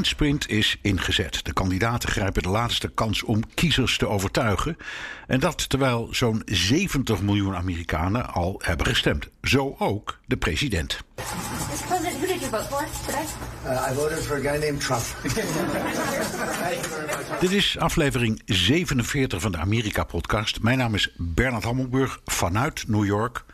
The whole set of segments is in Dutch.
Eindsprint is ingezet. De kandidaten grijpen de laatste kans om kiezers te overtuigen. En dat terwijl zo'n 70 miljoen Amerikanen al hebben gestemd. Zo ook de president. President, who did you vote for today? Uh, I voted for a guy named Trump. Dit is aflevering 47 van de Amerika-podcast. Mijn naam is Bernard Hammelburg vanuit New York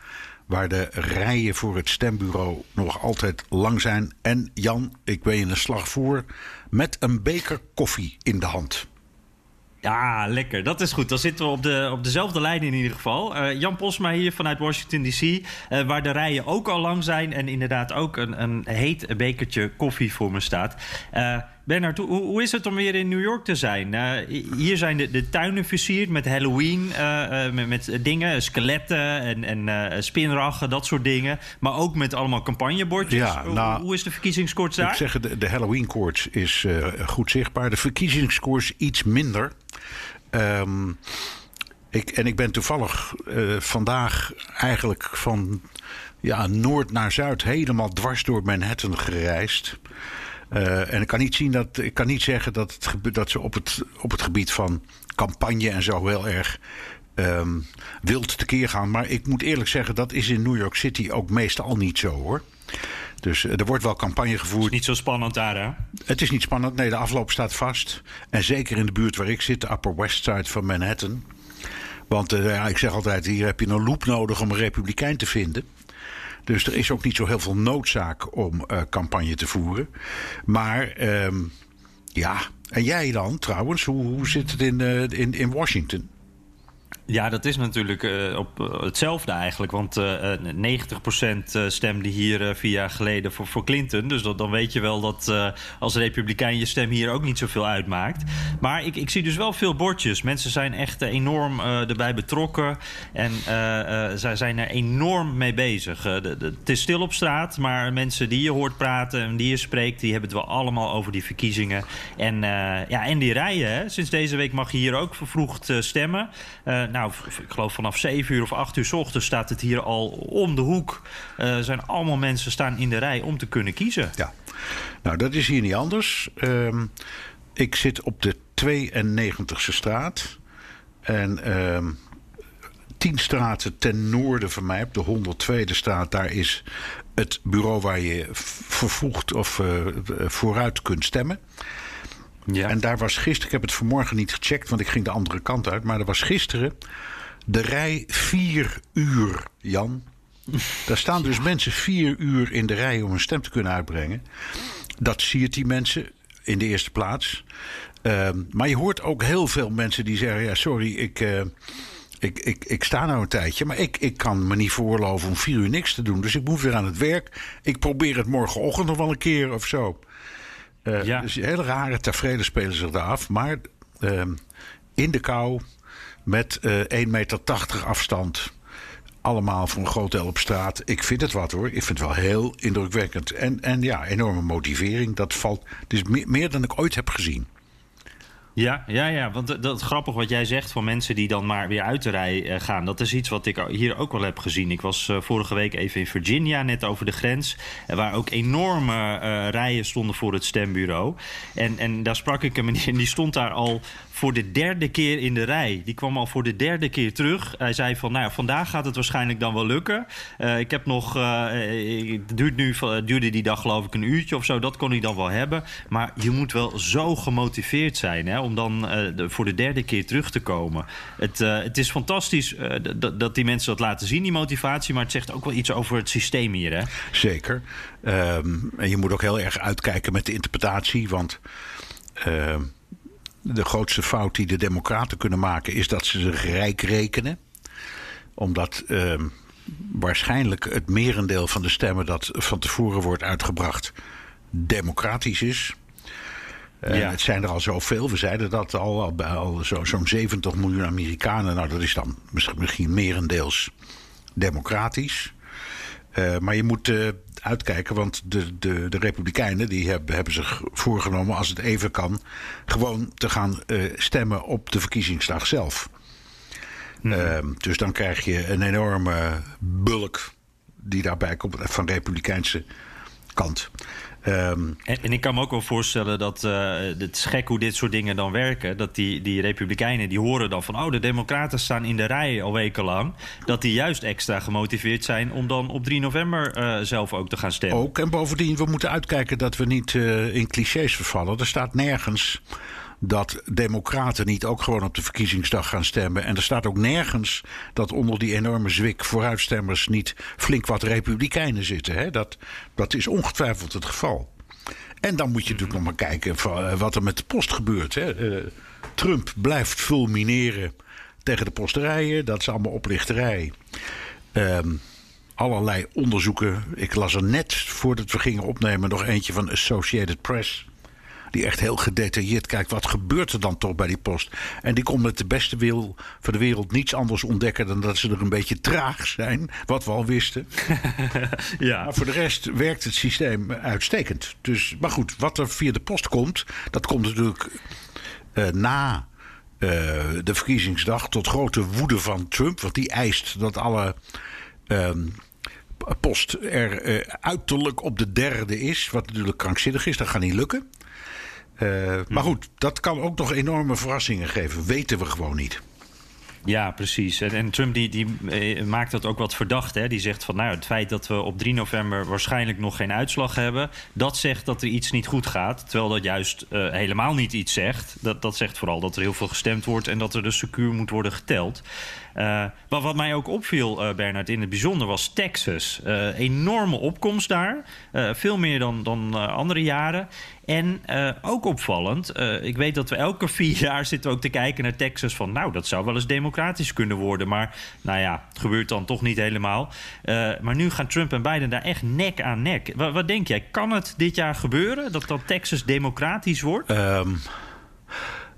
waar de rijen voor het stembureau nog altijd lang zijn. En Jan, ik ben je een slag voor met een beker koffie in de hand. Ja, lekker. Dat is goed. Dan zitten we op, de, op dezelfde lijn in ieder geval. Uh, Jan Posma hier vanuit Washington D.C., uh, waar de rijen ook al lang zijn... en inderdaad ook een, een heet bekertje koffie voor me staat. Uh, Bernard, hoe, hoe, is het om weer in New York te zijn? hier zijn de, de, tuinen versierd met Halloween, met, met, dingen, skeletten en, en spinraggen, dat soort dingen. Maar ook met allemaal campagnebordjes. Ja, nou, hoe, hoe, is de verkiezingskoorts daar? Ik zeg, de, de Halloween-koorts is goed zichtbaar. De verkiezingskoorts iets minder... Um, ik, en ik ben toevallig uh, vandaag eigenlijk van ja, noord naar zuid helemaal dwars door Manhattan gereisd. Uh, en ik kan niet, zien dat, ik kan niet zeggen dat, het, dat ze op het, op het gebied van campagne en zo heel erg um, wild tekeer gaan. Maar ik moet eerlijk zeggen, dat is in New York City ook meestal niet zo hoor. Dus er wordt wel campagne gevoerd. Het is niet zo spannend daar, hè? Het is niet spannend. Nee, de afloop staat vast. En zeker in de buurt waar ik zit, de Upper West Side van Manhattan. Want uh, ja, ik zeg altijd, hier heb je een loop nodig om een republikein te vinden. Dus er is ook niet zo heel veel noodzaak om uh, campagne te voeren. Maar um, ja, en jij dan trouwens, hoe, hoe zit het in, uh, in, in Washington? Ja, dat is natuurlijk uh, op uh, hetzelfde eigenlijk. Want uh, 90% stemde hier vier jaar geleden voor, voor Clinton. Dus dan weet je wel dat als republikein je stem hier ook niet zoveel uitmaakt. Maar ik, ik zie dus wel veel bordjes. Mensen zijn echt enorm erbij betrokken. En zij zijn er enorm mee bezig. Het is stil op straat, maar mensen die je hoort praten en die je spreekt... die hebben het wel allemaal over die verkiezingen. En, ja, en die rijen, hè. Sinds deze week mag je hier ook vervroegd stemmen nou, ik geloof vanaf 7 uur of 8 uur s ochtends staat het hier al om de hoek. Er uh, zijn allemaal mensen staan in de rij om te kunnen kiezen. Ja, nou dat is hier niet anders. Uh, ik zit op de 92e straat. En uh, tien straten ten noorden van mij, op de 102e straat, daar is het bureau waar je vervoegd of uh, vooruit kunt stemmen. Ja. En daar was gisteren, ik heb het vanmorgen niet gecheckt, want ik ging de andere kant uit. Maar er was gisteren de rij vier uur, Jan. Daar staan dus mensen vier uur in de rij om een stem te kunnen uitbrengen. Dat siert die mensen in de eerste plaats. Uh, maar je hoort ook heel veel mensen die zeggen: ja, sorry, ik. Uh, ik, ik, ik sta nou een tijdje, maar ik, ik kan me niet veroorloven om vier uur niks te doen. Dus ik moet weer aan het werk. Ik probeer het morgenochtend nog wel een keer of zo. Uh, ja. Dus hele rare tevreden spelen zich daar af. Maar uh, in de kou met uh, 1,80 meter afstand. Allemaal voor een groot deel op straat. Ik vind het wat hoor. Ik vind het wel heel indrukwekkend. En, en ja, enorme motivering. Dat valt. Het is meer, meer dan ik ooit heb gezien. Ja, ja, ja, want dat, grappig wat jij zegt van mensen die dan maar weer uit de rij uh, gaan. Dat is iets wat ik hier ook wel heb gezien. Ik was uh, vorige week even in Virginia, net over de grens. waar ook enorme rijen stonden voor het stembureau. En, en daar sprak ik een meneer en die stond daar al voor de derde keer in de rij. Die kwam al voor de derde keer terug. Hij zei van, nou ja, vandaag gaat het waarschijnlijk dan wel lukken. Ik heb nog, het duurt nu, duurde die dag geloof ik een uurtje of zo. Dat kon hij dan wel hebben. Maar je moet wel zo gemotiveerd zijn hè, om dan de, voor de derde keer terug te komen. Het, het is fantastisch dat die mensen dat laten zien, die motivatie. Maar het zegt ook wel iets over het systeem hier. Hè? Zeker. Um, en je moet ook heel erg uitkijken met de interpretatie. Want... Uh, de grootste fout die de Democraten kunnen maken is dat ze zich rijk rekenen. Omdat ehm, waarschijnlijk het merendeel van de stemmen dat van tevoren wordt uitgebracht democratisch is. Uh, Ja. Het zijn er al zoveel. We zeiden dat al, al, zo, zo'n 70 miljoen Amerikanen. Nou, dat is dan misschien, misschien merendeels democratisch. Eh, maar je moet eh, uitkijken, want de, de, de Republikeinen die hebben, hebben zich voorgenomen, als het even kan, gewoon te gaan eh, stemmen op de verkiezingsdag zelf. Ehm, dus dan krijg je een enorme bulk die daarbij komt van de Republikeinse kant. Ehm, En, en ik kan me ook wel voorstellen dat eh, het is gek hoe dit soort dingen dan werken. Dat die, die Republikeinen die horen dan van oh, de Democraten staan in de rij al wekenlang. Dat die juist extra gemotiveerd zijn om dan op 3 november eh, zelf ook te gaan stemmen. Ook. En bovendien, we moeten uitkijken dat we niet eh, in clichés vervallen. Er staat nergens dat democraten niet ook gewoon op de verkiezingsdag gaan stemmen. En er staat ook nergens dat onder die enorme zwik vooruitstemmers niet flink wat republikeinen zitten. Hè? Dat, dat is ongetwijfeld het geval. En dan moet je natuurlijk nog maar kijken eh, wat er met de post gebeurt. Hè? Eh, Trump blijft fulmineren tegen de posterijen. Dat is allemaal oplichterij. Ehm, allerlei onderzoeken. Ik las er net voordat we gingen opnemen nog eentje van Associated Press. Die echt heel gedetailleerd kijkt. Wat gebeurt er dan toch bij die post? En die komt met de beste wil van de wereld niets anders ontdekken. dan dat ze er een beetje traag zijn. Wat we al wisten. ja. Maar voor de rest werkt het systeem uitstekend. Dus, maar goed, wat er via de post komt. dat komt natuurlijk eh, na. eh, de verkiezingsdag tot grote woede van Trump. Want die eist dat alle ehm, post er eh, uiterlijk op de derde is. Wat natuurlijk krankzinnig is, dat gaat niet lukken. Eh, Maar goed, dat kan ook nog enorme verrassingen geven. Weten we gewoon niet. Ja, precies. En, en Trump die, die eh, maakt dat ook wat verdacht. Hè? Die zegt van nou, het feit dat we op 3 november waarschijnlijk nog geen uitslag hebben, dat zegt dat er iets niet goed gaat. Terwijl dat juist eh, helemaal niet iets zegt. Dat, dat zegt vooral dat er heel veel gestemd wordt en dat er dus secuur moet worden geteld. Eh, maar wat mij ook opviel, eh, Bernard, in het bijzonder was Texas. Eh, enorme opkomst daar. Veel meer dan, dan andere jaren. En ook opvallend, ik weet dat we elke vier jaar zitten ook te kijken naar Texas van... nou, dat zou wel eens democratisch kunnen worden. Maar nou ja, het gebeurt dan toch niet helemaal. Maar nu gaan Trump en Biden daar echt nek aan nek. Wat, wat denk jij, kan het dit jaar gebeuren dat, dat Texas democratisch wordt? Ehm,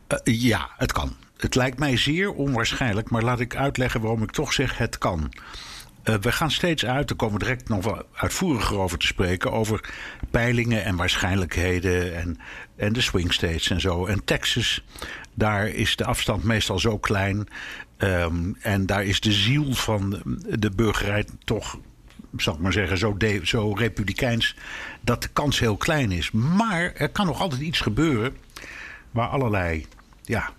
eh, ja, het kan. Het lijkt mij zeer onwaarschijnlijk, maar laat ik uitleggen waarom ik toch zeg het kan. Eh, we gaan steeds uit, daar komen we direct nog wel uitvoeriger over te spreken, over peilingen en waarschijnlijkheden en, en de swing states en zo. En Texas, daar is de afstand meestal zo klein ehm, en daar is de ziel van de burgerij toch zal ik maar zeggen, zo, zo republikeins, dat de kans heel klein is. Maar er kan nog altijd iets gebeuren waar allerlei ja,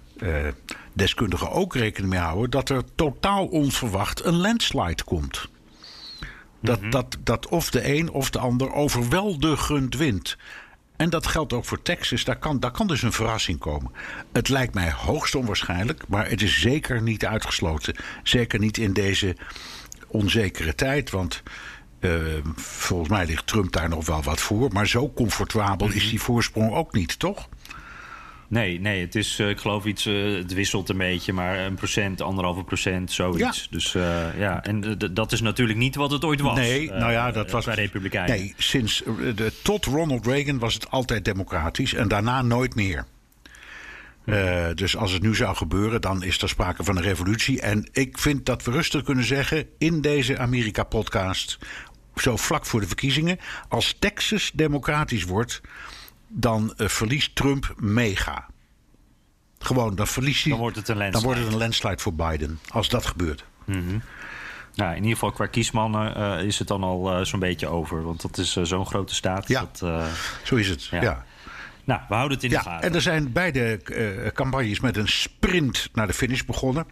deskundigen ook rekening mee houden, dat er totaal onverwacht een landslide komt. Dat, dat, dat of de een of de ander overweldigend wint. En dat geldt ook voor Texas. Daar kan, daar kan dus een verrassing komen. Het lijkt mij hoogst onwaarschijnlijk, maar het is zeker niet uitgesloten. Zeker niet in deze onzekere tijd. Want eh, volgens mij ligt Trump daar nog wel wat voor. Maar zo comfortabel is die voorsprong ook niet, toch? Nee, nee, het is, eh, ik geloof iets, eh, het wisselt een beetje, maar een procent, anderhalve procent, zoiets. Ja. Dus eh, ja, en dat is natuurlijk niet wat het ooit was. Nee, nou ja, dat was bij Republikeinen. Nee, sinds de, tot Ronald Reagan was het altijd democratisch en daarna nooit meer. Eh, dus als het nu zou gebeuren, dan is er sprake van een revolutie. En ik vind dat we rustig kunnen zeggen in deze Amerika-podcast, zo vlak voor de verkiezingen, als Texas democratisch wordt, dan eh, verliest Trump mega. Gewoon, dan verliest hij. Dan wordt het een Dan landslide. wordt het een landslide voor Biden, als dat gebeurt. Nou, in ieder geval qua kiesmannen eh, is het dan al eh, zo'n beetje over. Want dat is zo'n grote staat. Ja. Dat, Zo is het. Ja. ja. nou, we houden het in de Ja, gaten. en er zijn beide campagnes met een sprint naar de finish begonnen.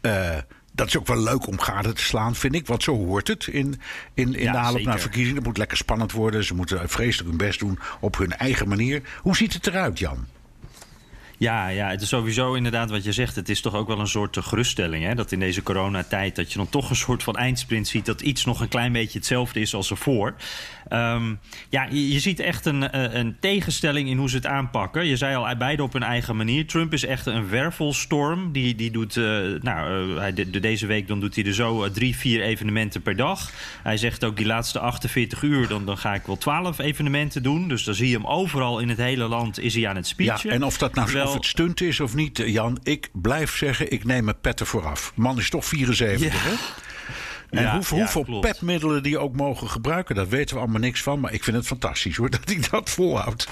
Eh, dat is ook wel leuk om gade te slaan, vind ik. Want zo hoort het in, in, in Ja, de aanloop naar verkiezingen. Het moet lekker spannend worden. Ze moeten vreselijk hun best doen op hun eigen manier. Hoe ziet het eruit, Jan? Ja, ja, het is sowieso inderdaad wat je zegt. Het is toch ook wel een soort geruststelling. Hè? Dat in deze coronatijd dat je dan toch een soort van eindsprint ziet... dat iets nog een klein beetje hetzelfde is als ervoor. Um, ja, je, je, ziet echt een, eh, een tegenstelling in hoe ze het aanpakken. Je zei al, beide op hun eigen manier. Trump is echt een wervelstorm. Die, die doet, uh, nou, uh, hij, de, deze week dan doet hij er zo drie, vier evenementen per dag. Hij zegt ook die laatste 48 uur, dan, dan ga ik wel 12 evenementen doen. Dus dan zie je hem overal in het hele land is hij aan het speechen. Ja, en of dat nou. Of het stunt is of niet, Jan, ik blijf zeggen, ik neem mijn petten vooraf. Man is toch 74, ja. hè? En ja, hoe, hoeveel ja, pepmiddelen die ook mogen gebruiken, daar weten we allemaal niks van. Maar ik vind het fantastisch hoor, dat hij dat volhoudt.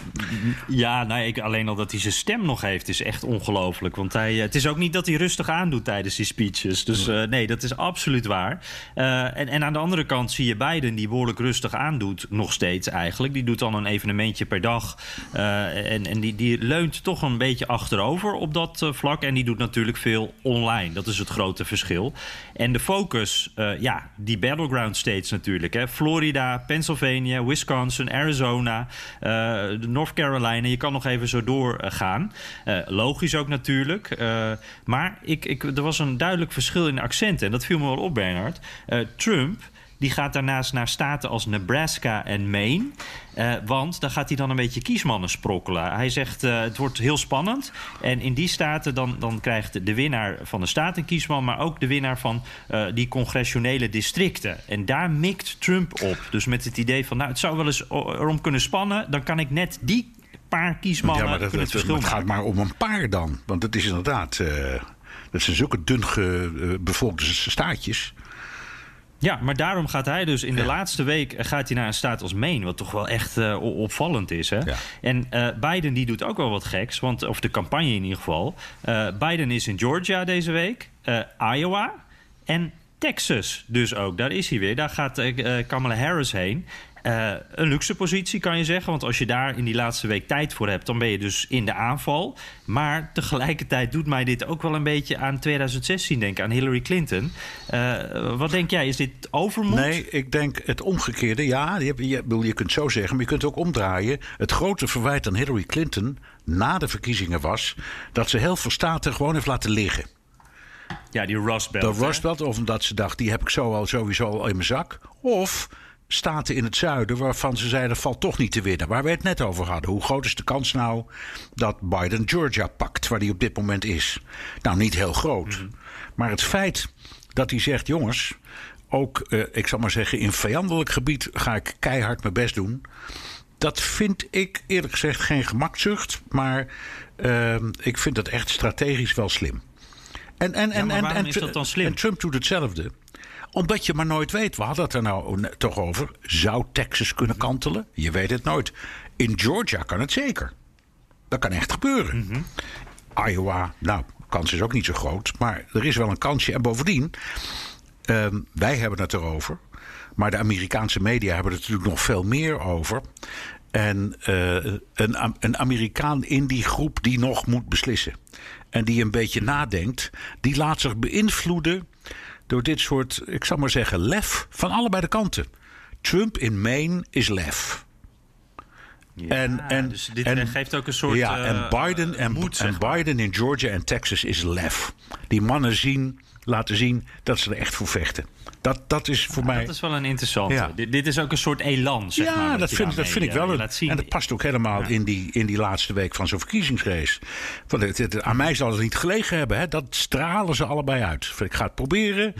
Ja, nou, ik, alleen al dat hij zijn stem nog heeft, is echt ongelooflijk. Want hij, het is ook niet dat hij rustig aandoet tijdens die speeches. Dus uh, nee, dat is absoluut waar. Uh, en, en aan de andere kant zie je Biden, die behoorlijk rustig aandoet, nog steeds eigenlijk. Die doet dan een evenementje per dag. Uh, en en die, die leunt toch een beetje achterover op dat vlak. En die doet natuurlijk veel online. Dat is het grote verschil. En de focus, ja, die battleground states natuurlijk. Hè. Florida, Pennsylvania, Wisconsin, Arizona, uh, North Carolina. Je kan nog even zo doorgaan. Uh, logisch ook natuurlijk. Uh, maar ik, ik, er was een duidelijk verschil in accenten. En dat viel me wel op, Bernard. Trump die gaat daarnaast naar staten als Nebraska en Maine. Uh, want daar gaat hij dan een beetje kiesmannen sprokkelen. Hij zegt uh, het wordt heel spannend. En in die staten dan, dan krijgt de winnaar van de staat een kiesman... maar ook de winnaar van uh, die congressionele districten. En daar mikt Trump op. Dus met het idee van nou het zou wel eens erom kunnen spannen... dan kan ik net die paar kiesmannen ja, maar dat, kunnen het verschil Het gaat maar om een paar dan. Want het is inderdaad... dat zijn zulke dun bevolkte staatjes... Ja, maar daarom gaat hij dus in de laatste week gaat hij naar een staat als Maine, wat toch wel echt uh, opvallend is. Hè? Ja. En uh, Biden die doet ook wel wat geks, want, of de campagne in ieder geval. Uh, Biden is in Georgia deze week, Iowa en Texas dus ook. Daar is hij weer. Daar gaat Kamala Harris heen. Uh, een luxe positie kan je zeggen. Want als je daar in die laatste week tijd voor hebt, dan ben je dus in de aanval. Maar tegelijkertijd doet mij dit ook wel een beetje aan 2016 denken, aan Hillary Clinton. Uh, wat denk jij? Is dit overmoed? Nee, ik denk het omgekeerde. Ja, je, je, je kunt zo zeggen, maar je kunt ook omdraaien. Het grote verwijt aan Hillary Clinton na de verkiezingen was dat ze heel veel staten gewoon heeft laten liggen. Ja, die Rust Belt. De Rust Belt, of omdat ze dacht, die heb ik zo al sowieso al in mijn zak. Of staten in het zuiden waarvan ze zeiden valt toch niet te winnen. Waar we het net over hadden. Hoe groot is de kans nou dat Biden Georgia pakt, waar hij op dit moment is? Nou, niet heel groot. Mm -hmm. Maar het feit dat hij zegt: jongens, ook, uh, ik zal maar zeggen, in vijandelijk gebied ga ik keihard mijn best doen. Dat vind ik eerlijk gezegd geen gemakzucht, maar uh, ik vind dat echt strategisch wel slim. En, en, en, ja, en, en, is dat dan slim? En Trump doet hetzelfde omdat je maar nooit weet. We hadden het er nou toch over. Zou Texas kunnen kantelen? Je weet het nooit. In Georgia kan het zeker. Dat kan echt gebeuren. Mm -hmm. Iowa, nou, kans is ook niet zo groot. Maar er is wel een kansje. En bovendien, um, wij hebben het erover. Maar de Amerikaanse media hebben het natuurlijk nog veel meer over. En uh, een, een Amerikaan in die groep die nog moet beslissen. En die een beetje nadenkt, die laat zich beïnvloeden door dit soort, ik zal maar zeggen, lef van allebei de kanten. Trump in Maine is lef. Ja, en, en, dus dit en, geeft ook een soort. Ja, en Biden, en, moed, en Biden in Georgia en Texas is lef. Die mannen zien, laten zien dat ze er echt voor vechten. Dat, dat is voor ja, mij. Dat is wel een interessante. Ja. Dit, dit, is ook een soort elan. Zeg ja, maar, dat, vind, dat vind ik wel. Een, en dat past ook helemaal in, die, in die laatste week van zo'n verkiezingsrace. Van het, het, aan mij zal het niet gelegen hebben. Hè. Dat stralen ze allebei uit. Ik ga het proberen.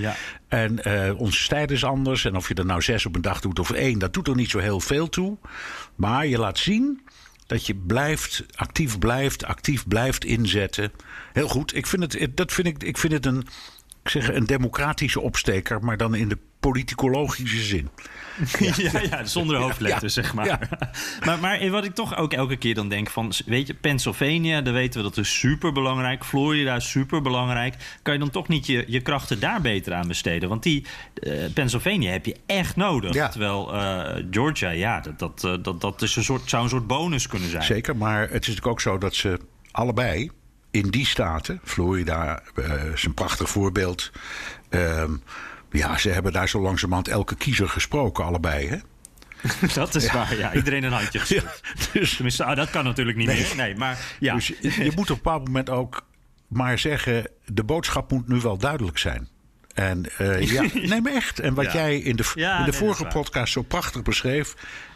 En uh, onze stijl is anders. En of je er nou zes op een dag doet of één, dat doet er niet zo heel veel toe. Maar je laat zien dat je blijft, actief blijft, actief blijft inzetten. Heel goed. Ik vind het, dat vind ik, ik vind het een ik zeg een democratische opsteker, maar dan in de politicologische zin. Ja, ja, ja zonder hoofdletters, ja, zeg maar. Maar. Maar wat ik toch ook elke keer dan denk van... weet je, Pennsylvania, daar weten we dat is super belangrijk. Florida is super belangrijk. Kan je dan toch niet je, je krachten daar beter aan besteden? Want die uh, Pennsylvania heb je echt nodig. Terwijl uh, Georgia, ja, dat, dat, uh, dat, dat is een soort, zou een soort bonus kunnen zijn. Zeker, maar het is natuurlijk ook zo dat ze allebei in die staten, Florida uh, is een prachtig voorbeeld. Uh, ja, ze hebben daar zo langzamerhand elke kiezer gesproken, allebei. Hè? dat is waar, ja. Iedereen een handje geschud. Dus, Tenminste, ah, dat kan natuurlijk niet meer. Nee, maar ja. dus je, je moet op een bepaald moment ook maar zeggen... de boodschap moet nu wel duidelijk zijn. En eh, ja, nee, maar echt. En wat Ja. jij in de, Ja, in de nee, vorige podcast zo prachtig beschreef...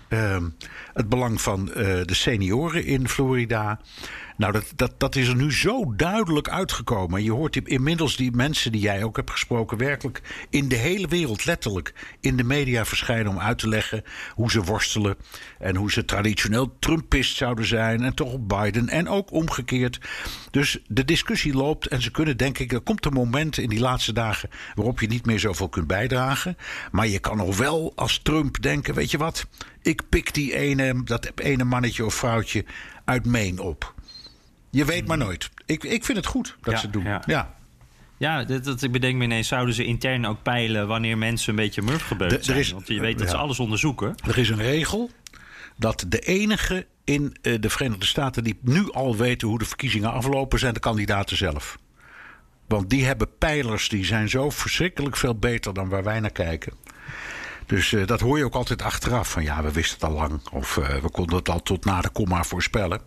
ehm, het belang van eh, de senioren in Florida. Nou, dat, dat, is er nu zo duidelijk uitgekomen. Je hoort inmiddels die mensen die jij ook hebt gesproken... werkelijk in de hele wereld letterlijk in de media verschijnen... om uit te leggen hoe ze worstelen... en hoe ze traditioneel Trumpist zouden zijn... en toch op Biden en ook omgekeerd. Dus de discussie loopt en ze kunnen denk ik... er komt een moment in die laatste dagen... waarop je niet meer zoveel kunt bijdragen. Maar je kan nog wel als Trump denken... weet je wat, ik pik die ene, dat ene mannetje of vrouwtje uit Maine op... Je weet maar nooit. Ik, ik vind het goed dat Ja, ze het doen. ja. Ja. Ja, dat, dat, ik bedenk me ineens, zouden ze intern ook peilen wanneer mensen een beetje murf er zijn? is- Want je weet dat ze alles onderzoeken. Er is een regel dat de enige in eh, de Verenigde Staten die nu al weten hoe de verkiezingen aflopen, zijn de kandidaten zelf. Want die hebben pijlers die zijn zo verschrikkelijk veel beter dan waar wij naar kijken. Dus eh, dat hoor je ook altijd achteraf. Van ja, we wisten het al lang. Of eh, we konden het al tot na de komma voorspellen.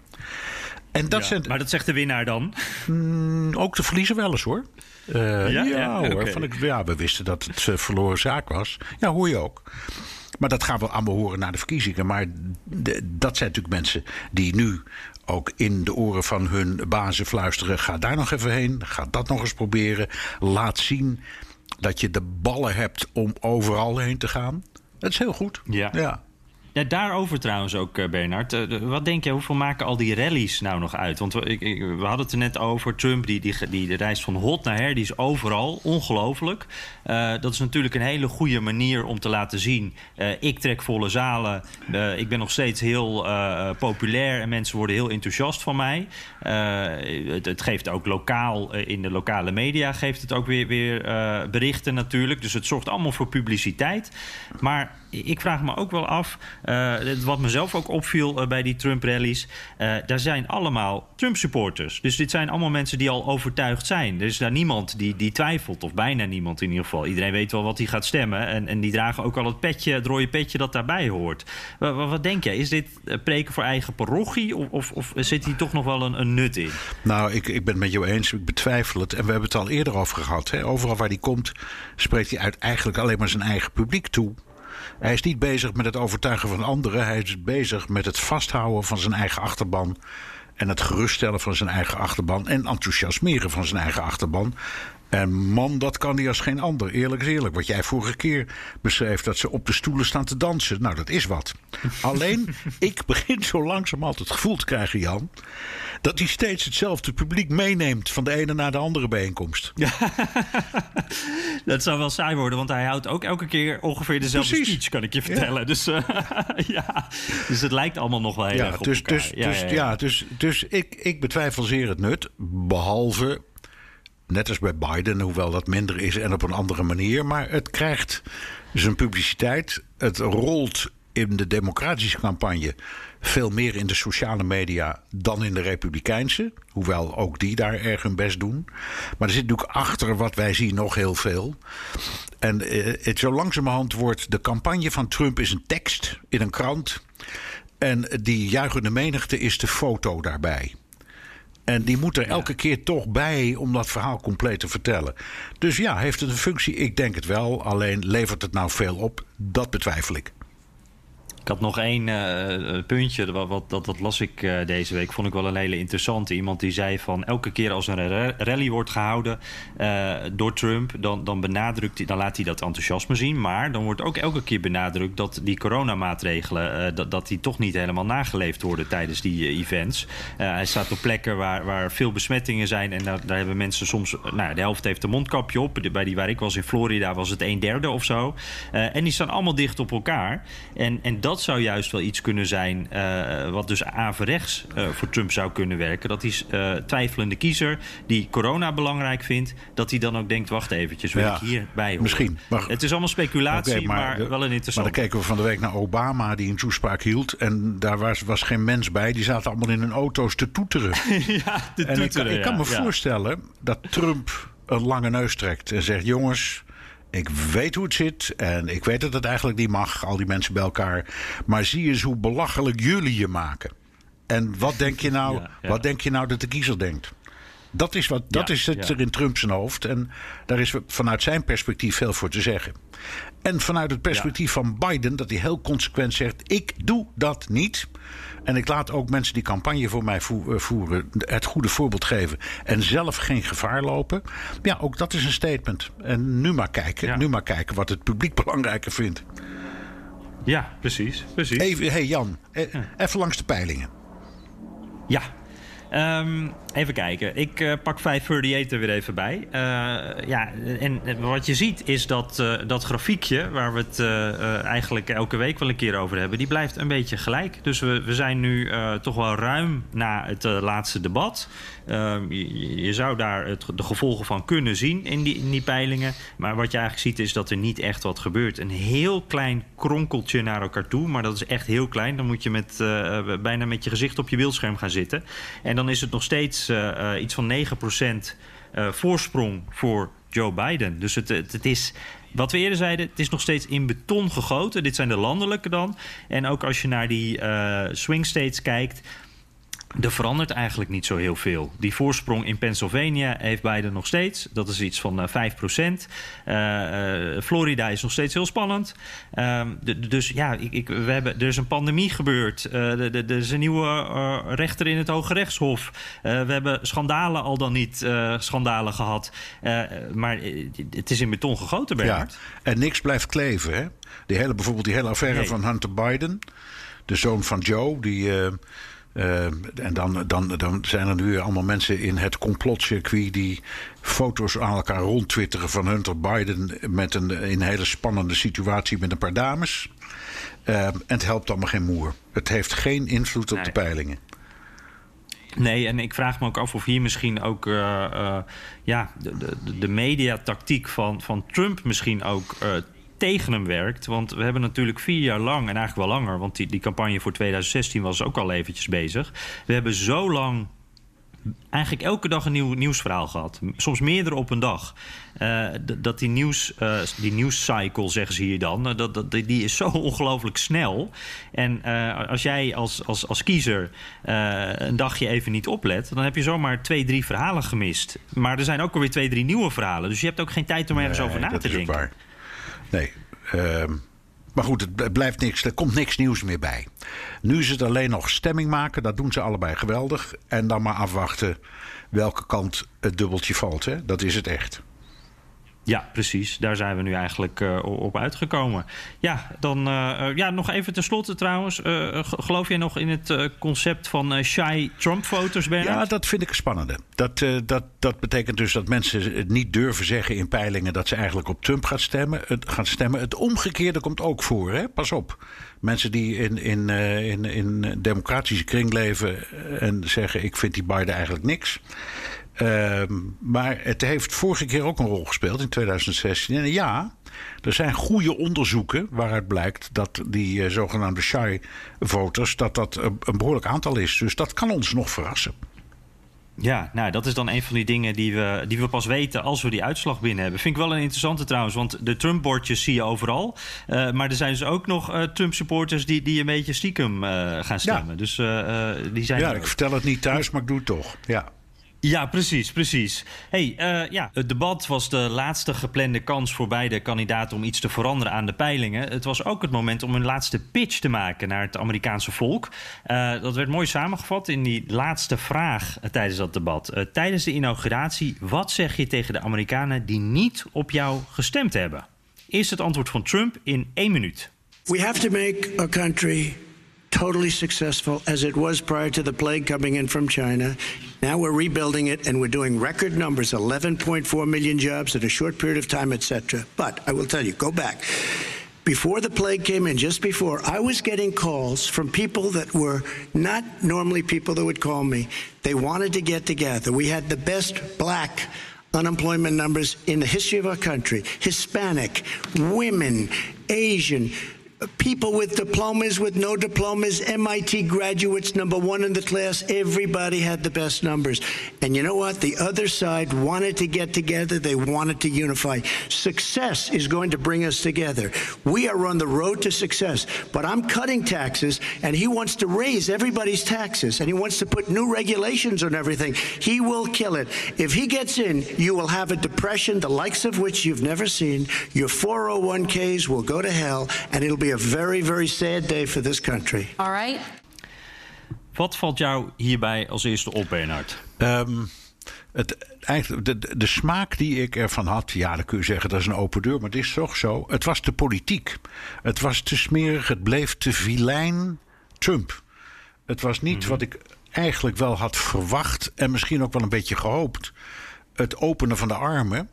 En dat Ja, zijn Maar dat zegt de winnaar dan. ook de verliezen wel eens hoor. Eh, Ja? hoor. Van, ik- ja, we wisten dat het eh, verloren zaak was. Ja, hoor je ook. Maar dat gaan we allemaal horen na de verkiezingen. Maar de- dat zijn natuurlijk mensen die nu ook in de oren van hun bazen fluisteren. Ga daar nog even heen. Ga dat nog eens proberen. Laat zien dat je de ballen hebt om overal heen te gaan. Dat is heel goed. Ja. ja. Ja, daarover trouwens ook, eh, Bernard. Eh, wat denk je, hoeveel maken al die rallies nou nog uit? Want we, ik, we hadden het er net over. Trump, die, die, die de reis van hot naar her, die is overal. Ongelooflijk. Eh, dat is natuurlijk een hele goede manier om te laten zien. ik trek volle zalen. Ik ben nog steeds heel populair. En mensen worden heel enthousiast van mij. Het, het geeft ook lokaal, in de lokale media... geeft het ook weer, weer berichten natuurlijk. Dus het zorgt allemaal voor publiciteit. Maar ik vraag me ook wel af... eh, wat mezelf ook opviel eh, bij die Trump-rallies... eh, daar zijn allemaal Trump-supporters. Dus dit zijn allemaal mensen die al overtuigd zijn. Er is daar niemand die, die twijfelt, of bijna niemand in ieder geval. Iedereen weet wel wat hij gaat stemmen. En, en die dragen ook al het, petje, het rode petje dat daarbij hoort. Wat, wat, denk jij? Is dit preken voor eigen parochie... of, of, of zit hier toch nog wel een, een nut in? Nou, ik, ik ben het met jou eens. Ik betwijfel het. En we hebben het al eerder over gehad. Hè. Overal waar hij komt, spreekt hij uit eigenlijk alleen maar zijn eigen publiek toe. Hij is niet bezig met het overtuigen van anderen. Hij is bezig met het vasthouden van zijn eigen achterban. En het geruststellen van zijn eigen achterban. En enthousiasmeren van zijn eigen achterban. En man, dat kan hij als geen ander. Eerlijk is eerlijk. Wat jij vorige keer beschreef, dat ze op de stoelen staan te dansen. Nou, dat is wat. Alleen, ik begin zo langzamerhand het gevoel te krijgen, Jan... dat hij steeds hetzelfde publiek meeneemt... van de ene naar de andere bijeenkomst. Dat zou wel saai worden, want hij houdt ook elke keer ongeveer dezelfde Precies. speech, kan ik je vertellen. Dus, eh, ja. dus het lijkt allemaal nog wel heel Ja, erg op dus, elkaar. dus, dus, ja, dus, dus ik, ik betwijfel zeer het nut. Behalve, net als bij Biden, hoewel dat minder is en op een andere manier. Maar het krijgt zijn publiciteit. Het rolt in de democratische campagne veel meer in de sociale media dan in de republikeinse. Hoewel ook die daar erg hun best doen. Maar er zit natuurlijk achter wat wij zien nog heel veel. En eh, het, zo langzamerhand wordt de campagne van Trump is een tekst in een krant. En die juichende menigte is de foto daarbij. En die moet er elke keer toch bij om dat verhaal compleet te vertellen. Dus ja, heeft het een functie? Ik denk het wel. Alleen levert het nou veel op? Dat betwijfel ik. Had nog één eh, puntje, wat, dat, dat las ik eh, deze week. Vond ik wel een hele interessante. Iemand die zei van elke keer als een ra- rally wordt gehouden eh, door Trump, dan, dan benadrukt hij, dan laat hij dat enthousiasme zien. Maar dan wordt ook elke keer benadrukt dat die coronamaatregelen, eh, dat, dat die toch niet helemaal nageleefd worden tijdens die eh, events. Eh, hij staat op plekken waar, waar veel besmettingen zijn en daar, daar hebben mensen soms, eh, nou, de helft heeft een mondkapje op. De- Bij die waar ik was in Florida was het een derde of zo. Eh, en die staan allemaal dicht op elkaar. En, en dat zou juist wel iets kunnen zijn eh, wat dus averechts eh voor Trump zou kunnen werken. Dat die eh, twijfelende kiezer die corona belangrijk vindt, dat hij dan ook denkt, wacht eventjes, wil Ja, ik hierbij horen? misschien. Maar- het is allemaal speculatie, maar, de- wel een Maar interessant. dan keken we van de week naar Obama, die een toespraak hield. En daar was, was geen mens bij. Die zaten allemaal in hun auto's te toeteren. ja, en kan- toeteren, ik kan me ja. voorstellen dat Trump een lange neus trekt en zegt: Jongens, Ik weet hoe het zit en ik weet dat het eigenlijk niet mag, al die mensen bij elkaar. Maar zie eens hoe belachelijk jullie je maken. En wat denk je nou, Ja, ja. Wat denk je nou dat de kiezer denkt? Dat is, wat, dat Ja, is het er in Trump zijn hoofd. En daar is vanuit zijn perspectief veel voor te zeggen. En vanuit het perspectief van Biden, dat hij heel consequent zegt: Ik doe dat niet. En ik laat ook mensen die campagne voor mij eh, voeren het goede voorbeeld geven. En zelf geen gevaar lopen. Ja, ook dat is een statement. En nu maar kijken, Ja. nu maar kijken wat het publiek belangrijker vindt. Ja, precies. precies. Even, hey Jan, eh, even langs de peilingen. Ja. Ehm, even kijken. Ik eh, pak 538 er weer even bij. Eh, ja, en wat je ziet is dat eh, dat grafiekje... waar we het eigenlijk elke week wel een keer over hebben... die blijft een beetje gelijk. Dus we, we zijn nu toch wel ruim na het laatste debat. Ehm, je, je zou daar het, de gevolgen van kunnen zien in die, die peilingen. Maar wat je eigenlijk ziet is dat er niet echt wat gebeurt. Een heel klein kronkeltje naar elkaar toe. Maar dat is echt heel klein. Dan moet je met, eh, bijna met je gezicht op je beeldscherm gaan zitten. En dan is het nog steeds eh, eh, iets van 9% eh, voorsprong voor Joe Biden. Dus het, het, is... Wat we eerder zeiden, het is nog steeds in beton gegoten. Dit zijn de landelijke dan. En ook als je naar die eh, swing states kijkt... Er verandert eigenlijk niet zo heel veel. Die voorsprong in Pennsylvania heeft Biden nog steeds. Dat is iets van eh, 5% Florida is nog steeds heel spannend. Ehm, dus ja, ik, ik, we hebben, er is een pandemie gebeurd. Eh, er is een nieuwe eh, rechter in het Hoge Rechtshof. Eh, we hebben schandalen al dan niet eh, schandalen gehad. Eh, maar eh, het is in beton gegoten, Ja. Bernard. En niks blijft kleven. Hè? Die hele, bijvoorbeeld die hele affaire Nee. van Hunter Biden, de zoon van Joe, die. eh, eh, en dan, dan, dan zijn er nu allemaal mensen in het complotcircuit die foto's aan elkaar rondtwitteren van Hunter Biden met een, in een hele spannende situatie met een paar dames. Eh, en het helpt allemaal geen moer. Het heeft geen invloed op Nee. de peilingen. Nee, en ik vraag me ook af of hier misschien ook eh, ja, de, de, de mediatactiek van, van Trump misschien ook eh, tegen hem werkt. Want we hebben natuurlijk vier jaar lang, en eigenlijk wel langer, want die, die campagne voor 2016 was ook al eventjes bezig. We hebben zo lang eigenlijk elke dag een nieuw nieuwsverhaal gehad. Soms meerdere op een dag. Eh, dat die nieuws, eh, die nieuwscycle, zeggen ze hier dan, eh, dat, dat, die is zo ongelooflijk snel. En als jij als, als, als kiezer een dagje even niet oplet, dan heb je zomaar twee, drie verhalen gemist. Maar er zijn ook alweer twee, drie nieuwe verhalen. Dus je hebt ook geen tijd om ergens Nee, over na te is ook denken. waar. Nee. ehm, maar goed, het bl- blijft niks. Er komt niks nieuws meer bij. Nu is het alleen nog stemming maken. Dat doen ze allebei geweldig. En dan maar afwachten welke kant het dubbeltje valt. Hè? Dat is het echt. Ja, precies. Daar zijn we nu eigenlijk eh, op uitgekomen. Ja, dan eh, eh, ja, nog even tenslotte trouwens. Geloof jij nog in het concept van shy Trump-voters, Bernard? Ja, dat vind ik spannende. Dat, dat, dat betekent dus dat mensen het niet durven zeggen in peilingen dat ze eigenlijk op Trump gaan stemmen. Het, gaan stemmen. het omgekeerde komt ook voor. Hè? Pas op. Mensen die in, in, in, in democratische kring leven en zeggen: Ik vind die Biden eigenlijk niks. Ehm, maar het heeft vorige keer ook een rol gespeeld in 2016. En ja, er zijn goede onderzoeken waaruit blijkt dat die eh, zogenaamde shy voters dat dat een, behoorlijk aantal is. Dus dat kan ons nog verrassen. Ja, nou, dat is dan een van die dingen die we, die we pas weten als we die uitslag binnen hebben. Vind ik wel een interessante trouwens, want de Trump-bordjes zie je overal. Eh, maar er zijn dus ook nog eh, Trump-supporters die, die een beetje stiekem gaan stemmen. Dus eh, eh, die zijn Ja, ik vertel het niet thuis, maar ik doe het toch. Ja. Ja, precies, precies. Hey, eh, ja, het debat was de laatste geplande kans voor beide kandidaten om iets te veranderen aan de peilingen. Het was ook het moment om een laatste pitch te maken naar het Amerikaanse volk. Eh, dat werd mooi samengevat in die laatste vraag eh, tijdens dat debat. Tijdens de inauguratie, wat zeg je tegen de Amerikanen die niet op jou gestemd hebben? Eerst het antwoord van Trump in één minuut. We have to make our country totally successful as it was prior to the plague coming in from China. Now we're rebuilding it and we're doing record numbers 11.4 million jobs in a short period of time, etc. But I will tell you, go back. Before the plague came in, just before, I was getting calls from people that were not normally people that would call me. They wanted to get together. We had the best black unemployment numbers in the history of our country Hispanic, women, Asian, people with diplomas, with no diplomas, MIT graduates, number one in the class. Everybody had the best numbers. And you know what? The other side wanted to get together, they wanted to unify. Success is going to bring us together. We are on the road to success. But I'm cutting taxes, and he wants to raise everybody's taxes, and he wants to put new regulations on everything. He will kill it. If he gets in, you will have a depression, the likes of which you've never seen. Your 401ks will go to hell, and it'll be a very, very sad day for this country. All right. Wat valt jou hierbij als eerste op, Bernard? Ehm, het, eigenlijk, de, de, smaak die ik ervan had, ja, dan kun je zeggen dat is een open deur, maar het is toch zo. Het was de politiek. Het was te smerig, het bleef te vilijn Trump. Het was niet wat ik eigenlijk wel had verwacht en misschien ook wel een beetje gehoopt. Het openen van de armen.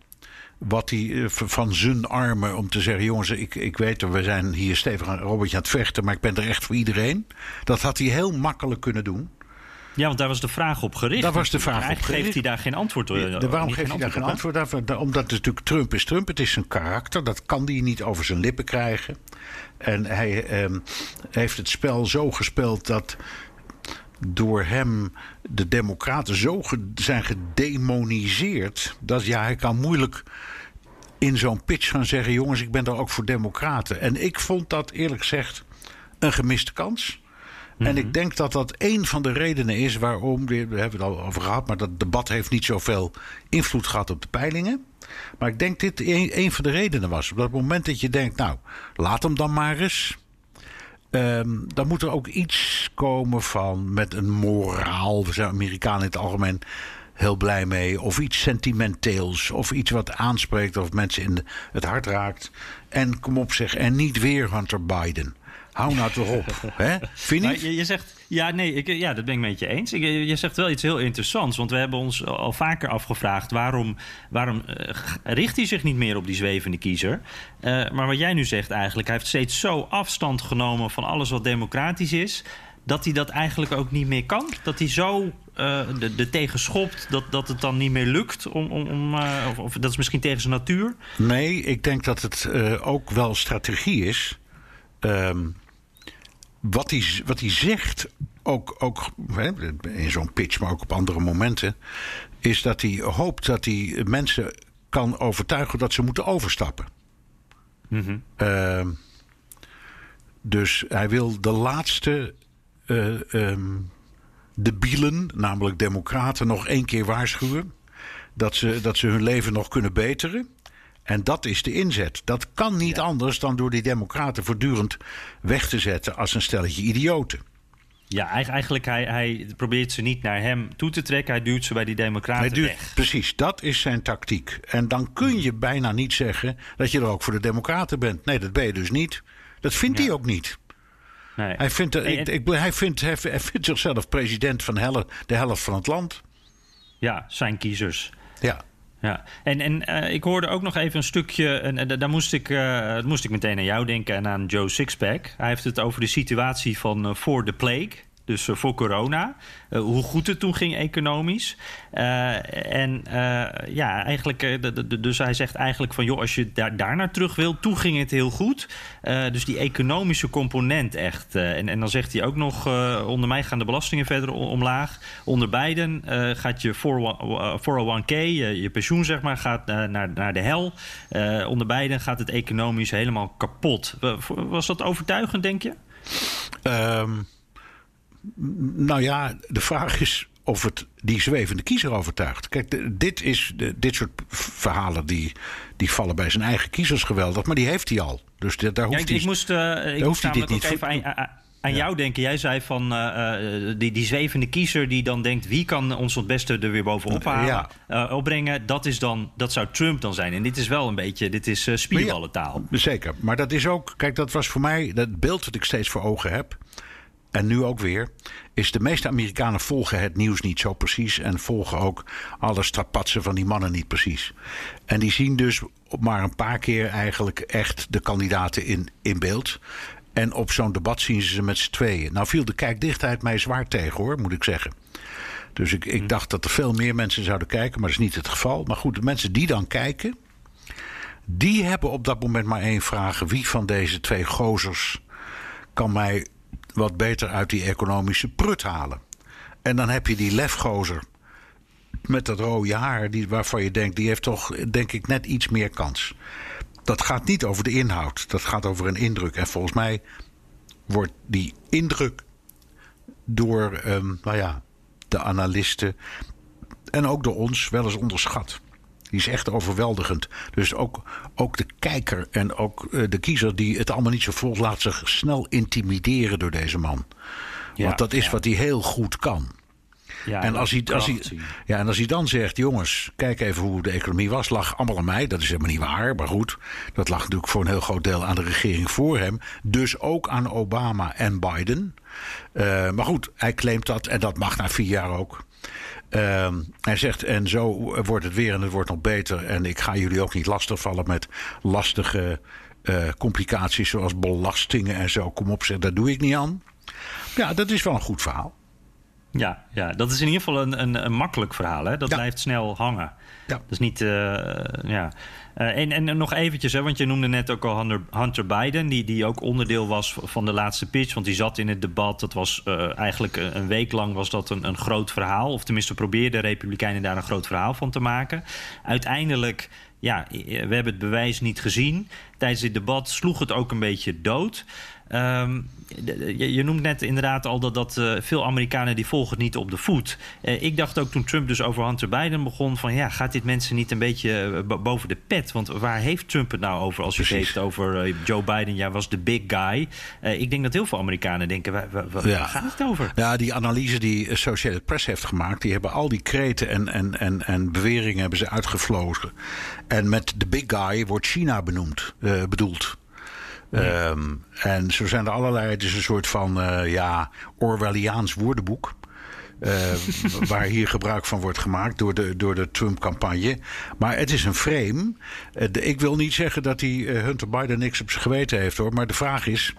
Wat hij eh, van zijn armen om te zeggen: jongens, ik, ik weet er, we zijn hier stevig aan Robertje aan het vechten, maar ik ben er echt voor iedereen. Dat had hij heel makkelijk kunnen doen. Ja, want daar was de vraag op gericht. Daar was de vraag op gericht. geeft hij daar geen antwoord op. Ja, waarom geeft hij daar geen antwoord op? Da- Omdat het natuurlijk Trump is Trump. Het is zijn karakter. Dat kan hij niet over zijn lippen krijgen. En hij ehm, heeft het spel zo gespeeld dat door hem de democraten zo ge- zijn gedemoniseerd... dat ja, hij kan moeilijk in zo'n pitch gaan zeggen... jongens, ik ben er ook voor democraten. En ik vond dat eerlijk gezegd een gemiste kans... En ik denk dat dat een van de redenen is waarom, we hebben het al over gehad, maar dat debat heeft niet zoveel invloed gehad op de peilingen. Maar ik denk dit een, een van de redenen was. Op dat moment dat je denkt, nou, laat hem dan maar eens. Ehm, dan moet er ook iets komen van met een moraal. We zijn Amerikanen in het algemeen heel blij mee. Of iets sentimenteels. Of iets wat aanspreekt of mensen in het hart raakt. En kom op zeg, en niet weer Hunter Biden. Hou nou toch op. hè? Vind je, je zegt, ja, nee, ik, ja, dat ben ik met je eens. Ik, je zegt wel iets heel interessants. Want we hebben ons al vaker afgevraagd waarom, waarom eh, richt hij zich niet meer op die zwevende kiezer. Eh, maar wat jij nu zegt eigenlijk, hij heeft steeds zo afstand genomen van alles wat democratisch is. Dat hij dat eigenlijk ook niet meer kan. Dat hij zo eh de, de tegen schopt dat, dat het dan niet meer lukt. Om, om, om, eh, of, dat is misschien tegen zijn natuur. Nee, ik denk dat het eh, ook wel strategie is. Ehm, wat, hij, wat hij zegt, ook, ook in zo'n pitch, maar ook op andere momenten, is dat hij hoopt dat hij mensen kan overtuigen dat ze moeten overstappen. Ehm, dus hij wil de laatste eh ehm, debielen, namelijk democraten, nog één keer waarschuwen. Dat ze, dat ze hun leven nog kunnen beteren. En dat is de inzet. Dat kan niet anders dan door die democraten voortdurend weg te zetten als een stelletje idioten. Ja, eigen- eigenlijk hij, hij probeert ze niet naar hem toe te trekken. Hij duwt ze bij die democraten weg. Precies, dat is zijn tactiek. En dan kun je bijna niet zeggen dat je er ook voor de democraten bent. Nee, dat ben je dus niet. Dat vindt hij ook niet. Nee. Hij vindt, ik, hij, vindt, hij, hij vindt zichzelf president van helle- de helft van het land. Ja, zijn kiezers. Ja. Ja, en, en eh, ik hoorde ook nog even een stukje, en, daar moest ik, eh, moest ik meteen aan jou denken en aan Joe Sixpack. Hij heeft het over de situatie van eh, voor de plague, dus eh, voor corona. Eh, hoe goed het toen ging economisch. Eh, en ja, eigenlijk, dus hij zegt eigenlijk van joh, als je daar, daar naar terug wil, toen ging het heel goed. Dus die economische component echt. en, en dan zegt hij ook nog, onder mij gaan de belastingen verder omlaag. Onder beiden gaat je 401- 401k, je, pensioen zeg maar, gaat naar, naar de hel. Onder beiden gaat het economisch helemaal kapot. Wa- Was dat overtuigend, denk je? Ehm, nou ja, de vraag is of het die zwevende kiezer overtuigt. Kijk, de- dit, is, de- dit soort verhalen die, die vallen bij zijn eigen kiezers geweldig. Maar die heeft hij al. Dus de- daar Ja, hoeft ik, hij... ik moest, eh, ik hoeft hij dit niet even aan, aan- jou denken. Jij zei van eh, eh, die, die zwevende kiezer die dan denkt... wie kan ons het beste er weer bovenop halen, Ja. opbrengen... Dat, is dan, dat zou Trump dan zijn. En dit is wel een beetje, dit is spierballentaal. Zeker. Maar dat is ook, kijk, dat was voor mij dat beeld dat ik steeds voor ogen heb. En nu ook weer. Is de meeste Amerikanen volgen het nieuws niet zo precies. En volgen ook alle strapatsen van die mannen niet precies. En die zien dus maar een paar keer eigenlijk echt de kandidaten in, in beeld. En op zo'n debat zien ze ze met z'n tweeën. Nou viel de kijkdichtheid mij zwaar tegen hoor, moet ik zeggen. Dus ik, ik dacht dat er veel meer mensen zouden kijken, maar dat is niet het geval. Maar goed, de mensen die dan kijken, Die hebben op dat moment maar één vraag. Wie van deze twee gozers kan mij wat beter uit die economische prut halen? En dan heb je die lefgozer met dat rode haar, die, waarvan je denkt, die heeft toch, denk ik, net iets meer kans. Dat gaat niet over de inhoud, dat gaat over een indruk. En volgens mij wordt die indruk door um, nou ja, de analisten en ook door ons wel eens onderschat. Die is echt overweldigend. Dus ook, ook de kijker en ook uh, de kiezer die het allemaal niet zo vol laat zich snel intimideren door deze man. Ja, Want dat is ja. wat hij heel goed kan. Ja, en, als hij, als hij, ja, en als hij dan zegt: jongens, kijk even hoe de economie was, lag allemaal aan mij. Dat is helemaal niet waar. Maar goed, dat lag natuurlijk voor een heel groot deel aan de regering voor hem. Dus ook aan Obama en Biden. Uh, maar goed, hij claimt dat en dat mag na vier jaar ook. Uh, hij zegt, en zo wordt het weer en het wordt nog beter. En ik ga jullie ook niet lastigvallen met lastige uh, complicaties zoals belastingen en zo. Kom op, zeg, daar doe ik niet aan. Ja, dat is wel een goed verhaal. Ja, ja, dat is in ieder geval een, een, een makkelijk verhaal. Hè? Dat ja. blijft snel hangen. Ja. Dat is niet. Uh, ja. Uh, en, en nog eventjes, hè, want je noemde net ook al Hunter, Biden, die, die ook onderdeel was van de laatste pitch. Want die zat in het debat. Dat was uh, eigenlijk een week lang was dat een, een groot verhaal. Of tenminste probeerden de Republikeinen daar een groot verhaal van te maken. Uiteindelijk ja, we hebben het bewijs niet gezien. Tijdens dit debat sloeg het ook een beetje dood. Um, je, je, noemt net inderdaad al dat, dat uh, veel Amerikanen die volgen het niet op de voet. Uh, ik dacht ook toen Trump dus over Hunter Biden begon van ja, gaat dit mensen niet een beetje uh, boven de pet? Want waar heeft Trump het nou over als je het heeft over Joe Biden? Ja, was de big guy. ik denk dat heel veel Amerikanen denken, waar, waar, waar ja. gaat het over? Ja, die analyse die Associated Press heeft gemaakt, die hebben al die kreten en, en, en, en beweringen hebben ze uitgevlogen. En met de big guy wordt China benoemd, bedoeld. Ja. Um, en zo zijn er allerlei. Het is een soort van uh, ja, Orwelliaans woordenboek. Uh, waar hier gebruik van wordt gemaakt door de, door de Trump-campagne. Maar het is een frame. Uh, de, ik wil niet zeggen dat die Hunter Biden niks op zijn geweten heeft hoor. Maar de vraag is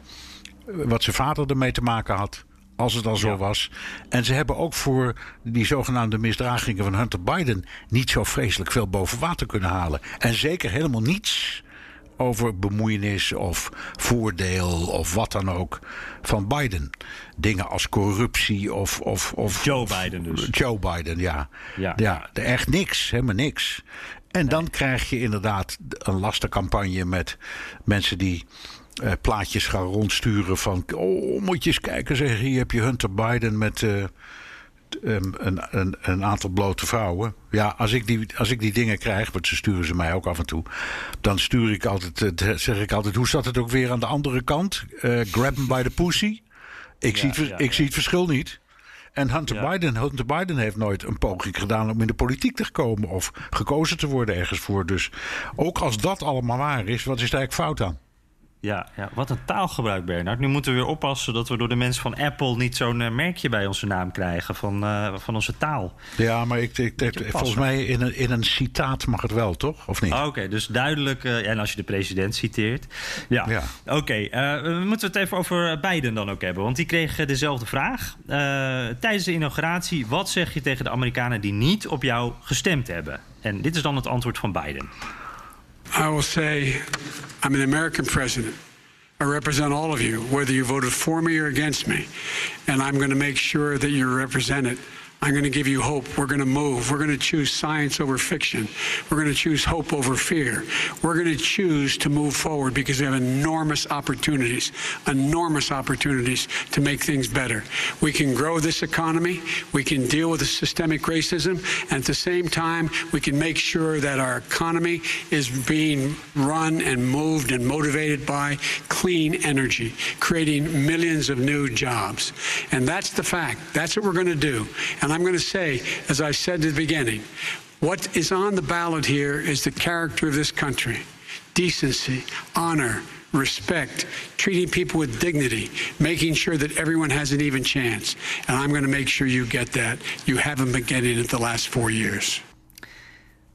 wat zijn vader ermee te maken had. Als het al zo ja. was. En ze hebben ook voor die zogenaamde misdragingen van Hunter Biden niet zo vreselijk veel boven water kunnen halen. En zeker helemaal niets over bemoeienis of voordeel of wat dan ook van Biden. Dingen als corruptie of. of, of Joe of, Biden dus. Joe Biden, ja. Ja, ja echt niks, helemaal niks. En nee. dan krijg je inderdaad een lastencampagne met mensen die. Uh, plaatjes gaan rondsturen van. Oh, moet je eens kijken, zeg. Hier heb je Hunter Biden met. Uh, een, een, een, aantal blote vrouwen. Ja, als ik, die, als ik die dingen krijg, want ze sturen ze mij ook af en toe. Dan stuur ik altijd, zeg ik altijd, hoe zat het ook weer aan de andere kant? Uh, grab by the pussy. Ik, ja, zie, het, ja, ik ja. zie het verschil niet. En Hunter, Biden, Hunter Biden heeft nooit een poging gedaan om in de politiek te komen of gekozen te worden ergens voor. Dus ook als dat allemaal waar is, wat is daar eigenlijk fout aan? Ja, ja, wat een taalgebruik, Bernard. Nu moeten we weer oppassen dat we door de mensen van Apple niet zo'n uh, merkje bij onze naam krijgen van, uh, van onze taal. Ja, maar ik, ik, ik volgens mij in een, in een citaat mag het wel, toch? Of niet? Oh, Oké, okay, dus duidelijk. Uh, en als je de president citeert. Ja, ja. oké. Okay, we moeten het even over Biden dan ook hebben. Want die kreeg dezelfde vraag. tijdens de inauguratie, wat zeg je tegen de Amerikanen die niet op jou gestemd hebben? En dit is dan het antwoord van Biden. I will say I'm an American president. I represent all of you, whether you voted for me or against me. And I'm going to make sure that you're represented I'm going to give you hope. We're going to move. We're going to choose science over fiction. We're going to choose hope over fear. We're going to choose to move forward because we have enormous opportunities, enormous opportunities to make things better. We can grow this economy. We can deal with the systemic racism. And at the same time, we can make sure that our economy is being run and moved and motivated by clean energy, creating millions of new jobs. And that's the fact. That's what we're going to do. And I'm going to say, as I said at the beginning, what is on the ballot here is the character of this country decency, honor, respect, treating people with dignity, making sure that everyone has an even chance. And I'm going to make sure you get that. You haven't been getting it the last four years.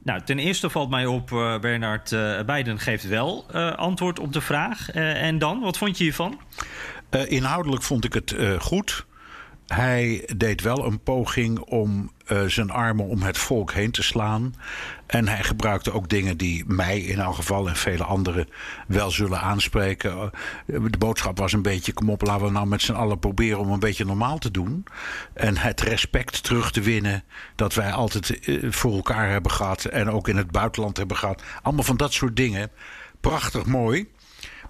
Nou, ten eerste valt mij op, uh, Bernard, uh, Biden geeft wel uh, antwoord op de vraag. en dan, wat vond je hiervan? inhoudelijk vond ik het goed. Hij deed wel een poging om uh, zijn armen om het volk heen te slaan. En hij gebruikte ook dingen die mij in elk geval en vele anderen wel zullen aanspreken. Uh, de boodschap was een beetje: kom op, laten we nou met z'n allen proberen om een beetje normaal te doen. En het respect terug te winnen dat wij altijd uh, voor elkaar hebben gehad. En ook in het buitenland hebben gehad. Allemaal van dat soort dingen. Prachtig mooi.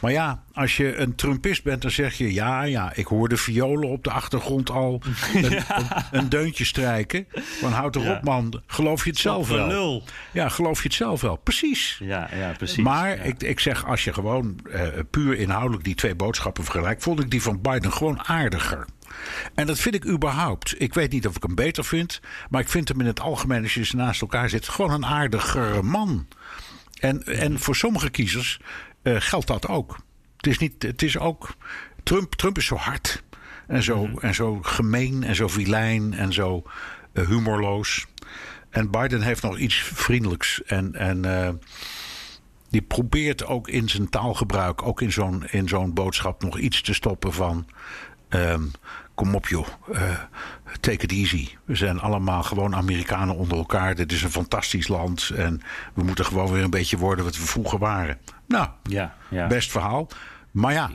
Maar ja, als je een Trumpist bent, dan zeg je: ja, ja, ik hoor de violen op de achtergrond al een, ja. een, een deuntje strijken. Van houd erop, ja. man. Geloof je het zelf wel? Lul. Ja, geloof je het zelf wel? Precies. Ja, ja precies. Maar ja. ik, ik zeg, als je gewoon uh, puur inhoudelijk die twee boodschappen vergelijkt, vond ik die van Biden gewoon aardiger. En dat vind ik überhaupt. Ik weet niet of ik hem beter vind, maar ik vind hem in het algemeen, als je ze naast elkaar zit, gewoon een aardigere man. En, en voor sommige kiezers uh, geldt dat ook. Het is, niet, het is ook. Trump, Trump is zo hard. En zo, mm-hmm. en zo gemeen en zo vilijn en zo uh, humorloos. En Biden heeft nog iets vriendelijks. En, en uh, die probeert ook in zijn taalgebruik, ook in zo'n, in zo'n boodschap, nog iets te stoppen van. Um, kom op joh, uh, take it easy. We zijn allemaal gewoon Amerikanen onder elkaar. Dit is een fantastisch land. En we moeten gewoon weer een beetje worden wat we vroeger waren. Nou, ja, ja. best verhaal. Maar ja,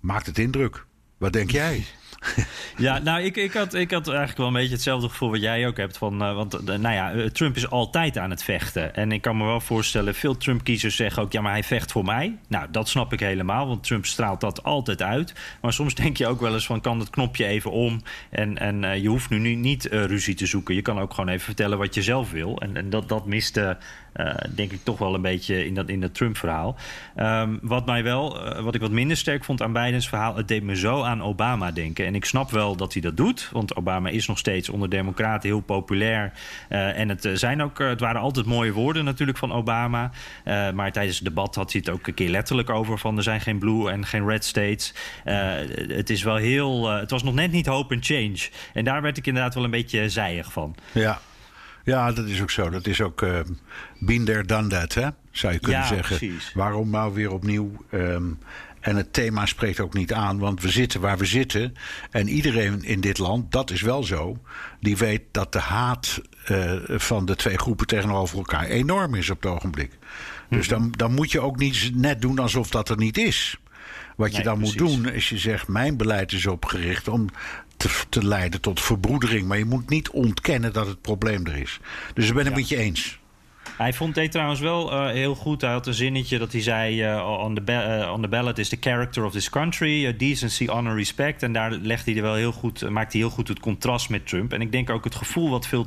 maakt het indruk. Wat denk jij? Ja, nou, ik, ik, had, ik had eigenlijk wel een beetje hetzelfde gevoel wat jij ook hebt. Van, uh, want uh, nou ja, Trump is altijd aan het vechten. En ik kan me wel voorstellen, veel Trump-kiezers zeggen ook... ja, maar hij vecht voor mij. Nou, dat snap ik helemaal, want Trump straalt dat altijd uit. Maar soms denk je ook wel eens van, kan het knopje even om? En, en uh, je hoeft nu niet ruzie te zoeken. Je kan ook gewoon even vertellen wat je zelf wil. En, en dat, dat miste... Uh, denk ik toch wel een beetje in dat, in dat Trump-verhaal. Um, wat mij wel, uh, wat ik wat minder sterk vond aan Bidens verhaal, het deed me zo aan Obama denken. En ik snap wel dat hij dat doet, want Obama is nog steeds onder Democraten heel populair. Uh, en het, zijn ook, het waren altijd mooie woorden natuurlijk van Obama. maar tijdens het debat had hij het ook een keer letterlijk over: van er zijn geen blue en geen red states. het is wel heel, het was nog net niet hope and change. En daar werd ik inderdaad wel een beetje zijig van. Ja. Ja, dat is ook zo. Dat is ook uh, been there, done that, hè? zou je kunnen ja, zeggen. Precies. Waarom nou weer opnieuw? Um, en het thema spreekt ook niet aan, want we zitten waar we zitten. En iedereen in dit land, dat is wel zo, die weet dat de haat uh, van de twee groepen tegenover elkaar enorm is op het ogenblik. Mm-hmm. Dus dan, dan moet je ook niet net doen alsof dat er niet is. Wat je dan precies. moet doen, is je zegt: Mijn beleid is opgericht om te, te leiden tot verbroedering. Maar je moet niet ontkennen dat het probleem er is. Dus ik ben het Ja. met je eens. Hij vond dit trouwens wel uh, heel goed. Hij had een zinnetje dat hij zei: uh, on, the uh, on the ballot is the character of this country, decency, honor, respect. En daar legt hij er wel heel goed, maakt hij heel goed het contrast met Trump. En ik denk ook het gevoel wat veel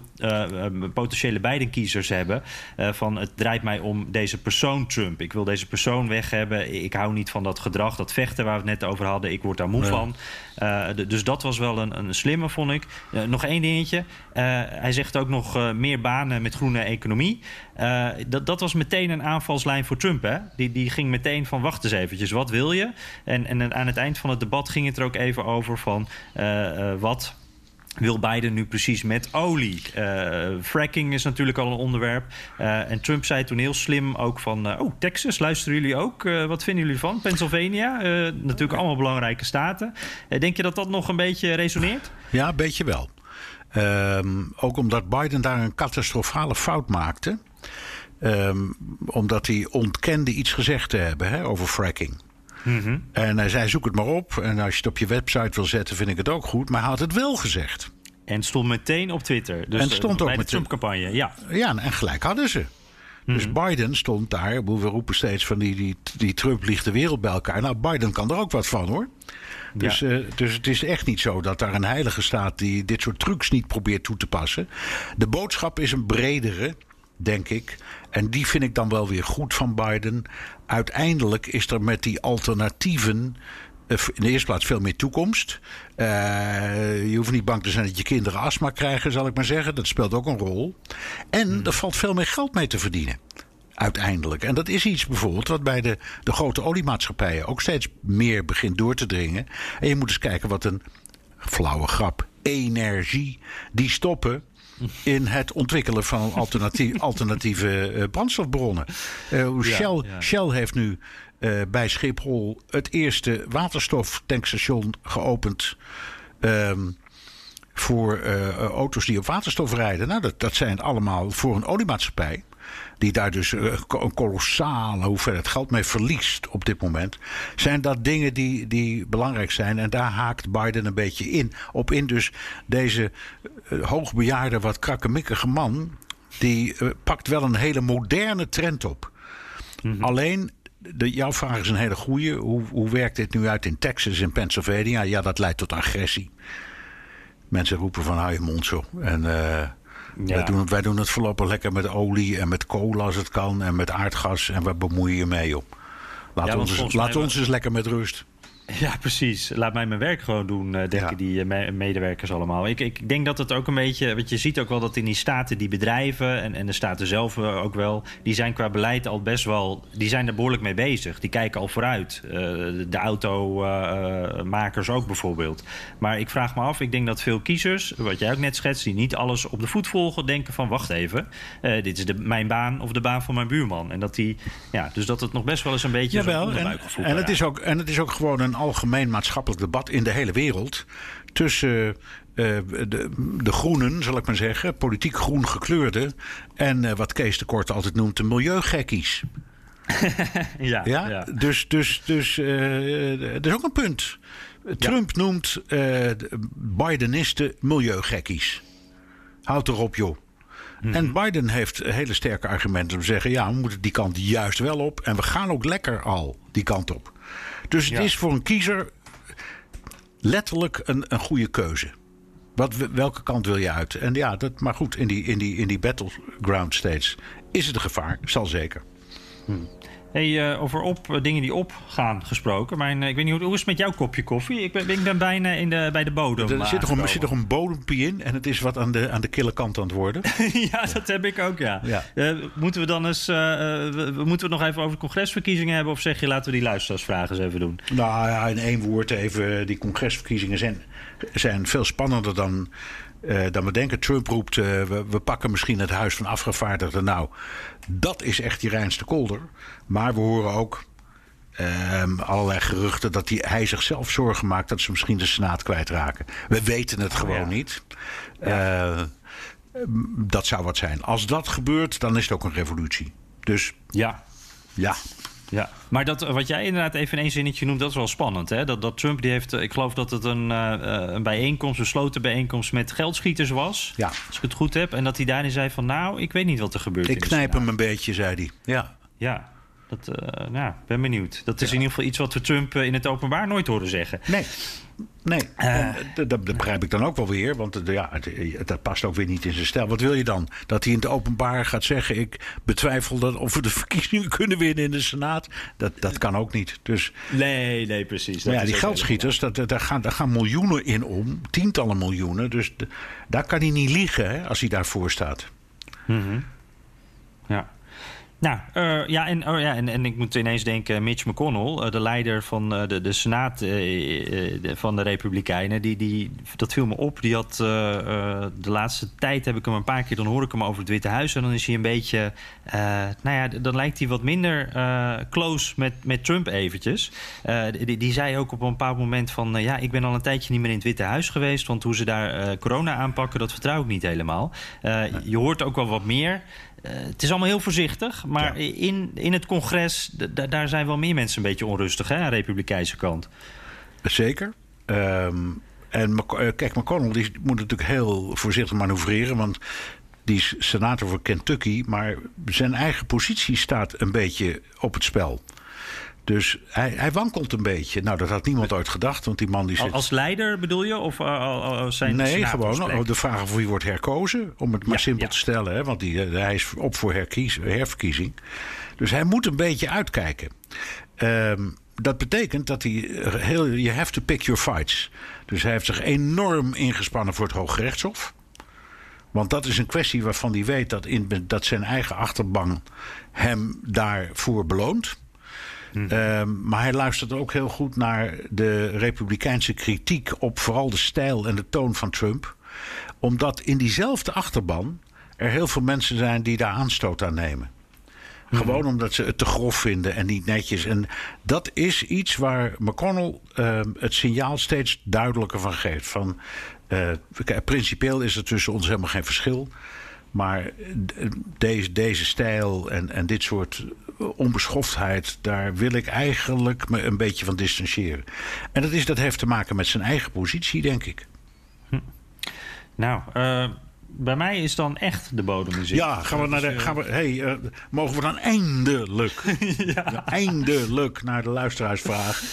potentiële Biden-kiezers hebben: uh, van het draait mij om deze persoon Trump. Ik wil deze persoon weg hebben. Ik hou niet van dat gedrag, dat vechten waar we het net over hadden. Ik word daar moe Ja. van. Dus dat was wel een, een slimme, vond ik. Nog één dingetje. Hij zegt ook nog meer banen met groene economie. Uh, dat, dat was meteen een aanvalslijn voor Trump. Hè? Die, die ging meteen van wacht eens eventjes, wat wil je? En, en aan het eind van het debat ging het er ook even over van uh, uh, wat wil Biden nu precies met olie? Uh, fracking is natuurlijk al een onderwerp. Uh, en Trump zei toen heel slim ook van... Uh, oh, Texas, luisteren jullie ook? Wat vinden jullie van? Pennsylvania, natuurlijk allemaal belangrijke staten. Denk je dat dat nog een beetje resoneert? Ja, een beetje wel. Um, ook omdat Biden daar een catastrofale fout maakte. Um, omdat hij ontkende iets gezegd te hebben hè, over fracking. Mm-hmm. En hij zei: zoek het maar op. En als je het op je website wil zetten, vind ik het ook goed. Maar hij had het wel gezegd. En stond meteen op Twitter. Dus En stond uh, ook bij de Trump-campagne, ja. Ja, en gelijk hadden ze. Dus Mhm. Biden stond daar. We roepen steeds van die, die, die Trump liegt de wereld bij elkaar. Nou, Biden kan er ook wat van hoor. Dus, Ja. uh, dus het is echt niet zo dat daar een heilige staat die dit soort trucs niet probeert toe te passen. De boodschap is een bredere, denk ik. En die vind ik dan wel weer goed van Biden. Uiteindelijk is er met die alternatieven. eh, In de eerste plaats veel meer toekomst. Uh, je hoeft niet bang te zijn dat je kinderen astma krijgen, zal ik maar zeggen. Dat speelt ook een rol. En er valt veel meer geld mee te verdienen. Uiteindelijk. En dat is iets bijvoorbeeld wat bij de, de grote oliemaatschappijen ook steeds meer begint door te dringen. En je moet eens kijken wat een flauwe grap. Energie. Die stoppen in het ontwikkelen van alternatieve uh, brandstofbronnen. Uh, Shell, ja. Shell heeft nu uh, bij Schiphol het eerste waterstoftankstation geopend. Um, voor eh, auto's die op waterstof rijden. Nou, dat, dat zijn allemaal voor een oliemaatschappij. Die daar dus eh, een kolossale hoeveelheid geld mee verliest op dit moment. Zijn dat dingen die, die belangrijk zijn. En daar haakt Biden een beetje in, op in. Dus deze uh, hoogbejaarde, wat krakkemikkige man. Die pakt wel een hele moderne trend op. Mhm. Alleen de, jouw vraag is een hele goede. Hoe, hoe werkt dit nu uit in Texas en Pennsylvania? Ja, dat leidt tot agressie. Mensen roepen van hou je mond zo. En uh, wij, doen wij doen het voorlopig lekker met olie en met kool als het kan. En met aardgas. En we bemoeien je mee op. Laat, ja, ons, laat ons eens lekker met rust. Ja, precies. Laat mij mijn werk gewoon doen, uh, denken die uh, medewerkers allemaal. Ik, ik denk dat het ook een beetje... Want je ziet ook wel dat in die staten, die bedrijven... en, en de staten zelf uh, ook wel... die zijn qua beleid al best wel... die zijn er behoorlijk mee bezig. Die kijken al vooruit. de automakers ook bijvoorbeeld. Maar ik vraag me af, ik denk dat veel kiezers... wat jij ook net schetst, die niet alles op de voet volgen... denken van, wacht even, dit is de, mijn baan of de baan van mijn buurman. En dat die... Ja, dus dat het nog best wel eens een beetje... Jawel, en, en, het is ook, en het is ook gewoon een algemeen maatschappelijk debat in de hele wereld tussen uh, de, de, groenen, zal ik maar zeggen, politiek groen gekleurde en uh, wat Kees de Kort altijd noemt de milieugekkies. ja, ja, ja, Dus, dus, dus uh, er is ook een punt. Trump ja. noemt Bidenisten milieugekkies. Houd erop, joh. Mhm. En Biden heeft hele sterke argumenten om te zeggen: ja, we moeten die kant juist wel op. En we gaan ook lekker al die kant op. Dus het is voor een kiezer letterlijk een, een goede keuze. Wat, welke kant wil je uit? En ja, dat, maar goed, in die, in, die, in die battleground states is het een gevaar, zal zeker. Hmm. Hey, uh, over op, uh, dingen die opgaan gesproken. Mijn, uh, ik weet niet hoe, hoe is het met jouw kopje koffie? Ik ben, ik ben bijna in de, bij de bodem. Er zit nog, een, zit een bodempie in en het is wat aan de, aan de kille kant aan het worden. ja, dat heb ik ook, ja. ja. moeten we dan eens we, moeten we nog even over congresverkiezingen hebben? Of zeg je laten we die luisteraarsvragen eens even doen? Nou ja, in één woord even. Die congresverkiezingen zijn, zijn veel spannender dan uh, dan we denken, Trump roept, uh, we, we, pakken misschien het huis van afgevaardigden. Nou, dat is echt die reinste kolder. Maar we horen ook uh, allerlei geruchten dat hij, hij zichzelf zorgen maakt dat ze misschien de Senaat kwijtraken. We weten het oh, gewoon ja. niet. Ja. Eh, dat zou wat zijn. Als dat gebeurt, dan is het ook een revolutie. Dus ja. Ja. Ja, maar dat, wat jij inderdaad even in één zinnetje noemt, dat is wel spannend. Hè? Dat, dat Trump, die heeft, ik geloof dat het een, uh, een bijeenkomst, een sloten bijeenkomst met geldschieters was. Ja. Als ik het goed heb. En dat hij daarin zei van, nou, ik weet niet wat er gebeurt. Ik knijp hem een beetje, zei hij. Ja. Ja, dat, uh, nou, ben benieuwd. Dat is ja. in ieder geval iets wat we Trump in het openbaar nooit horen zeggen. Nee. Nee, uh, dat, dat, begrijp ik dan ook wel weer. Want ja, het, dat past ook weer niet in zijn stijl. Wat wil je dan? Dat hij in het openbaar gaat zeggen... ik betwijfel dat of we de verkiezingen kunnen winnen in de Senaat. Dat, dat kan ook niet. Dus, nee, nee, precies. ja, die geldschieters, dat, daar, gaan, daar gaan miljoenen in om. Tientallen miljoenen. Dus daar kan hij niet liegen hè, als hij daarvoor staat. Mm -hmm. Ja. Nou, uh, ja, en, oh ja en, en ik moet ineens denken, Mitch McConnell, uh, de leider van uh, de, de Senaat van de Republikeinen, die, die, dat viel me op. Die had de laatste tijd heb ik hem een paar keer, dan hoor ik hem over het Witte Huis. En dan is hij een beetje, nou ja, dan lijkt hij wat minder close met, met Trump eventjes. die, die zei ook op een bepaald moment van, ja, ik ben al een tijdje niet meer in het Witte Huis geweest, want hoe ze daar corona aanpakken, dat vertrouw ik niet helemaal. je hoort ook wel wat meer. Uh, het is allemaal heel voorzichtig, maar ja. in, in het congres, daar zijn wel meer mensen een beetje onrustig hè, aan de Republikeinse kant. Zeker. Um, en kijk, McConnell die moet natuurlijk heel voorzichtig manoeuvreren, want die is senator voor Kentucky, maar zijn eigen positie staat een beetje op het spel. Dus hij, hij, wankelt een beetje. Nou, dat had niemand ooit gedacht, want die man die zit... Als leider bedoel je? Of uh, zijn Nee, gewoon de vraag of wie wordt herkozen. Om het maar ja, simpel ja. te stellen, hè, want die, hij is op voor herkies, herverkiezing. Dus hij moet een beetje uitkijken. Um, dat betekent dat hij heel... Je have to pick your fights. Dus hij heeft zich enorm ingespannen voor het Hooggerechtshof. Want dat is een kwestie waarvan hij weet dat, in, dat zijn eigen achterban hem daarvoor beloont. Mm. Uh, maar hij luistert ook heel goed naar de republikeinse kritiek op vooral de stijl en de toon van Trump. Omdat in diezelfde achterban er heel veel mensen zijn die daar aanstoot aan nemen. Mm. Gewoon omdat ze het te grof vinden en niet netjes. En dat is iets waar McConnell uh, het signaal steeds duidelijker van geeft. Van, Uh, principieel is er tussen ons helemaal geen verschil. Maar deze, deze stijl en, en dit soort onbeschoftheid, daar wil ik eigenlijk me een beetje van distancieren. En dat, is, dat heeft te maken met zijn eigen positie, denk ik. Hm. Nou, uh, bij mij is dan echt de bodemmuziek. Ja, gaan we naar de. Gaan we, hey, uh, mogen we dan eindelijk, ja. eindelijk naar de luisteraarsvraag?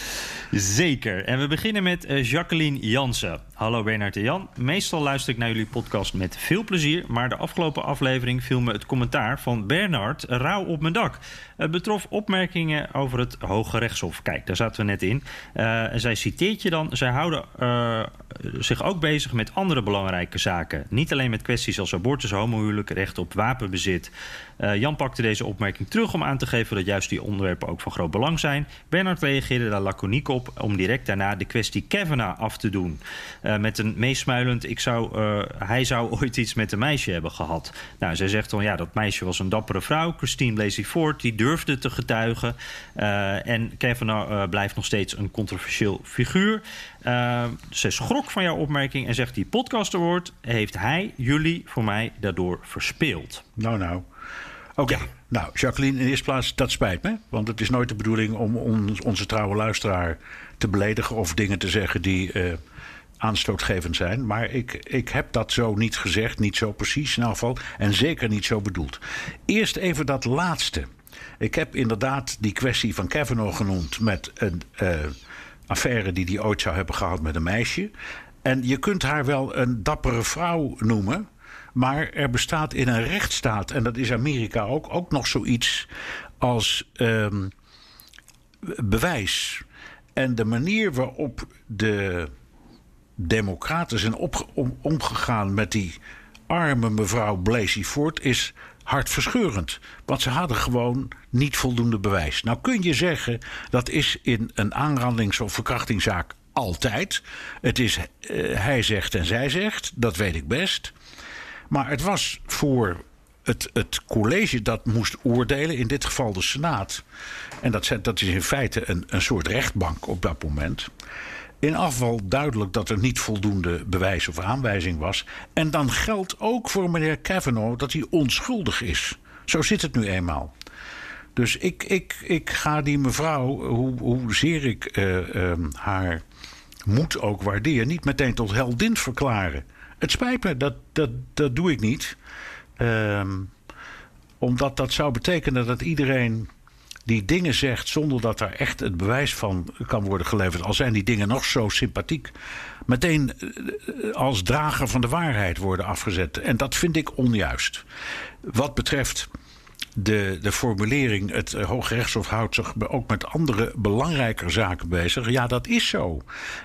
Zeker. En we beginnen met Jacqueline Jansen. Hallo Bernard en Jan. Meestal luister ik naar jullie podcast met veel plezier. Maar de afgelopen aflevering viel me het commentaar van Bernard rauw op mijn dak. Het betrof opmerkingen over het Hoge Rechtshof. Kijk, daar zaten we net in. Uh, zij citeert je dan. Zij houden uh, zich ook bezig met andere belangrijke zaken. Niet alleen met kwesties als abortus, homohuwelijk, recht op wapenbezit. Uh, Jan pakte deze opmerking terug om aan te geven dat juist die onderwerpen ook van groot belang zijn. Bernard reageerde daar laconiek op om direct daarna de kwestie Kavanaugh af te doen. Uh, met een meesmuilend, ik zou, uh, hij zou ooit iets met een meisje hebben gehad. Nou, zij zegt dan, ja, dat meisje was een dappere vrouw, Christine Blasey Ford, die durfde te getuigen. en Kavanaugh blijft nog steeds een controversieel figuur. ze schrok van jouw opmerking en zegt, die podcast award heeft hij, jullie, voor mij daardoor verspeeld. Nou, nou. Oké. Okay. Nou, Jacqueline, in de eerste plaats, dat spijt me. Want het is nooit de bedoeling om onze trouwe luisteraar te beledigen of dingen te zeggen die uh, aanstootgevend zijn. Maar ik, ik heb dat zo niet gezegd, niet zo precies in afval. En zeker niet zo bedoeld. Eerst even dat laatste. Ik heb inderdaad die kwestie van Kavanaugh genoemd met een uh, affaire die hij ooit zou hebben gehad met een meisje. En je kunt haar wel een dappere vrouw noemen. Maar er bestaat in een rechtsstaat, en dat is Amerika ook, ook nog zoiets als um, bewijs. En de manier waarop de Democraten zijn omgegaan met die arme mevrouw Blasey Ford is hartverscheurend. Want ze hadden gewoon niet voldoende bewijs. Nou kun je zeggen dat is in een aanrandings- of verkrachtingszaak altijd. Het is uh, hij zegt en zij zegt, dat weet ik best. Maar het was voor het, het college dat moest oordelen, in dit geval de Senaat. En dat, dat is in feite een, een soort rechtbank op dat moment. In afval duidelijk dat er niet voldoende bewijs of aanwijzing was. En dan geldt ook voor meneer Kavanaugh dat hij onschuldig is. Zo zit het nu eenmaal. Dus ik, ik, ik ga die mevrouw, hoe, hoezeer ik uh, uh, haar moed ook waardeer, niet meteen tot heldin verklaren. Het spijt me, dat, dat, dat doe ik niet. Um, omdat dat zou betekenen dat iedereen die dingen zegt zonder dat daar echt het bewijs van kan worden geleverd, al zijn die dingen nog zo sympathiek, meteen eh, als drager van de waarheid worden afgezet. En dat vind ik onjuist. Wat betreft de, de formulering: het Hoge Rechtshof houdt zich ook met andere belangrijke zaken bezig. Ja, dat is zo.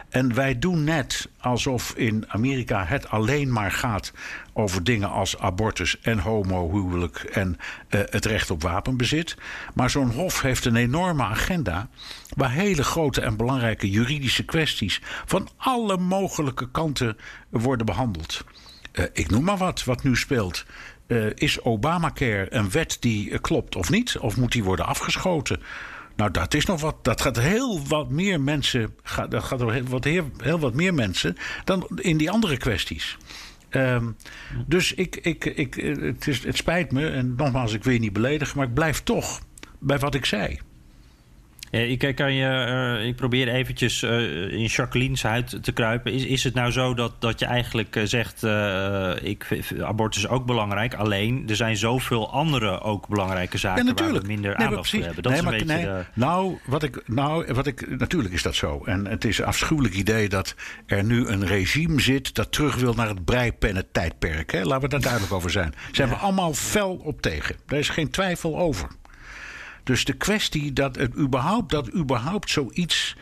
En wij doen net alsof in Amerika het alleen maar gaat over dingen als abortus en homohuwelijk en uh, het recht op wapenbezit. Maar zo'n hof heeft een enorme agenda waar hele grote en belangrijke juridische kwesties van alle mogelijke kanten worden behandeld. Uh, ik noem maar wat, wat nu speelt. Uh, is Obamacare een wet die uh, klopt of niet? Of moet die worden afgeschoten? Nou, dat is nog wat. Dat gaat heel wat meer mensen. Gaat, dat gaat heel wat, heel, wat meer mensen dan in die andere kwesties. Um, dus ik, ik, ik, het, is, het spijt me. En nogmaals, ik wil je niet beledigen. Maar ik blijf toch bij wat ik zei. Ik, kan je, uh, ik probeer eventjes uh, in Jacqueline's huid te kruipen. Is, is het nou zo dat, dat je eigenlijk zegt... Ik, abortus is ook belangrijk. Alleen, er zijn zoveel andere ook belangrijke zaken... Ja, waar we minder nee, aandacht voor hebben. Dat nee, is een beetje nee, de... nou, wat ik, nou, wat ik... Natuurlijk is dat zo. En het is een afschuwelijk idee dat er nu een regime zit... dat terug wil naar het breipennen tijdperk. Hè? Laten we daar duidelijk over zijn. Zijn ja. we allemaal fel op tegen. Daar is geen twijfel over. Dus de kwestie dat het überhaupt, dat überhaupt zoiets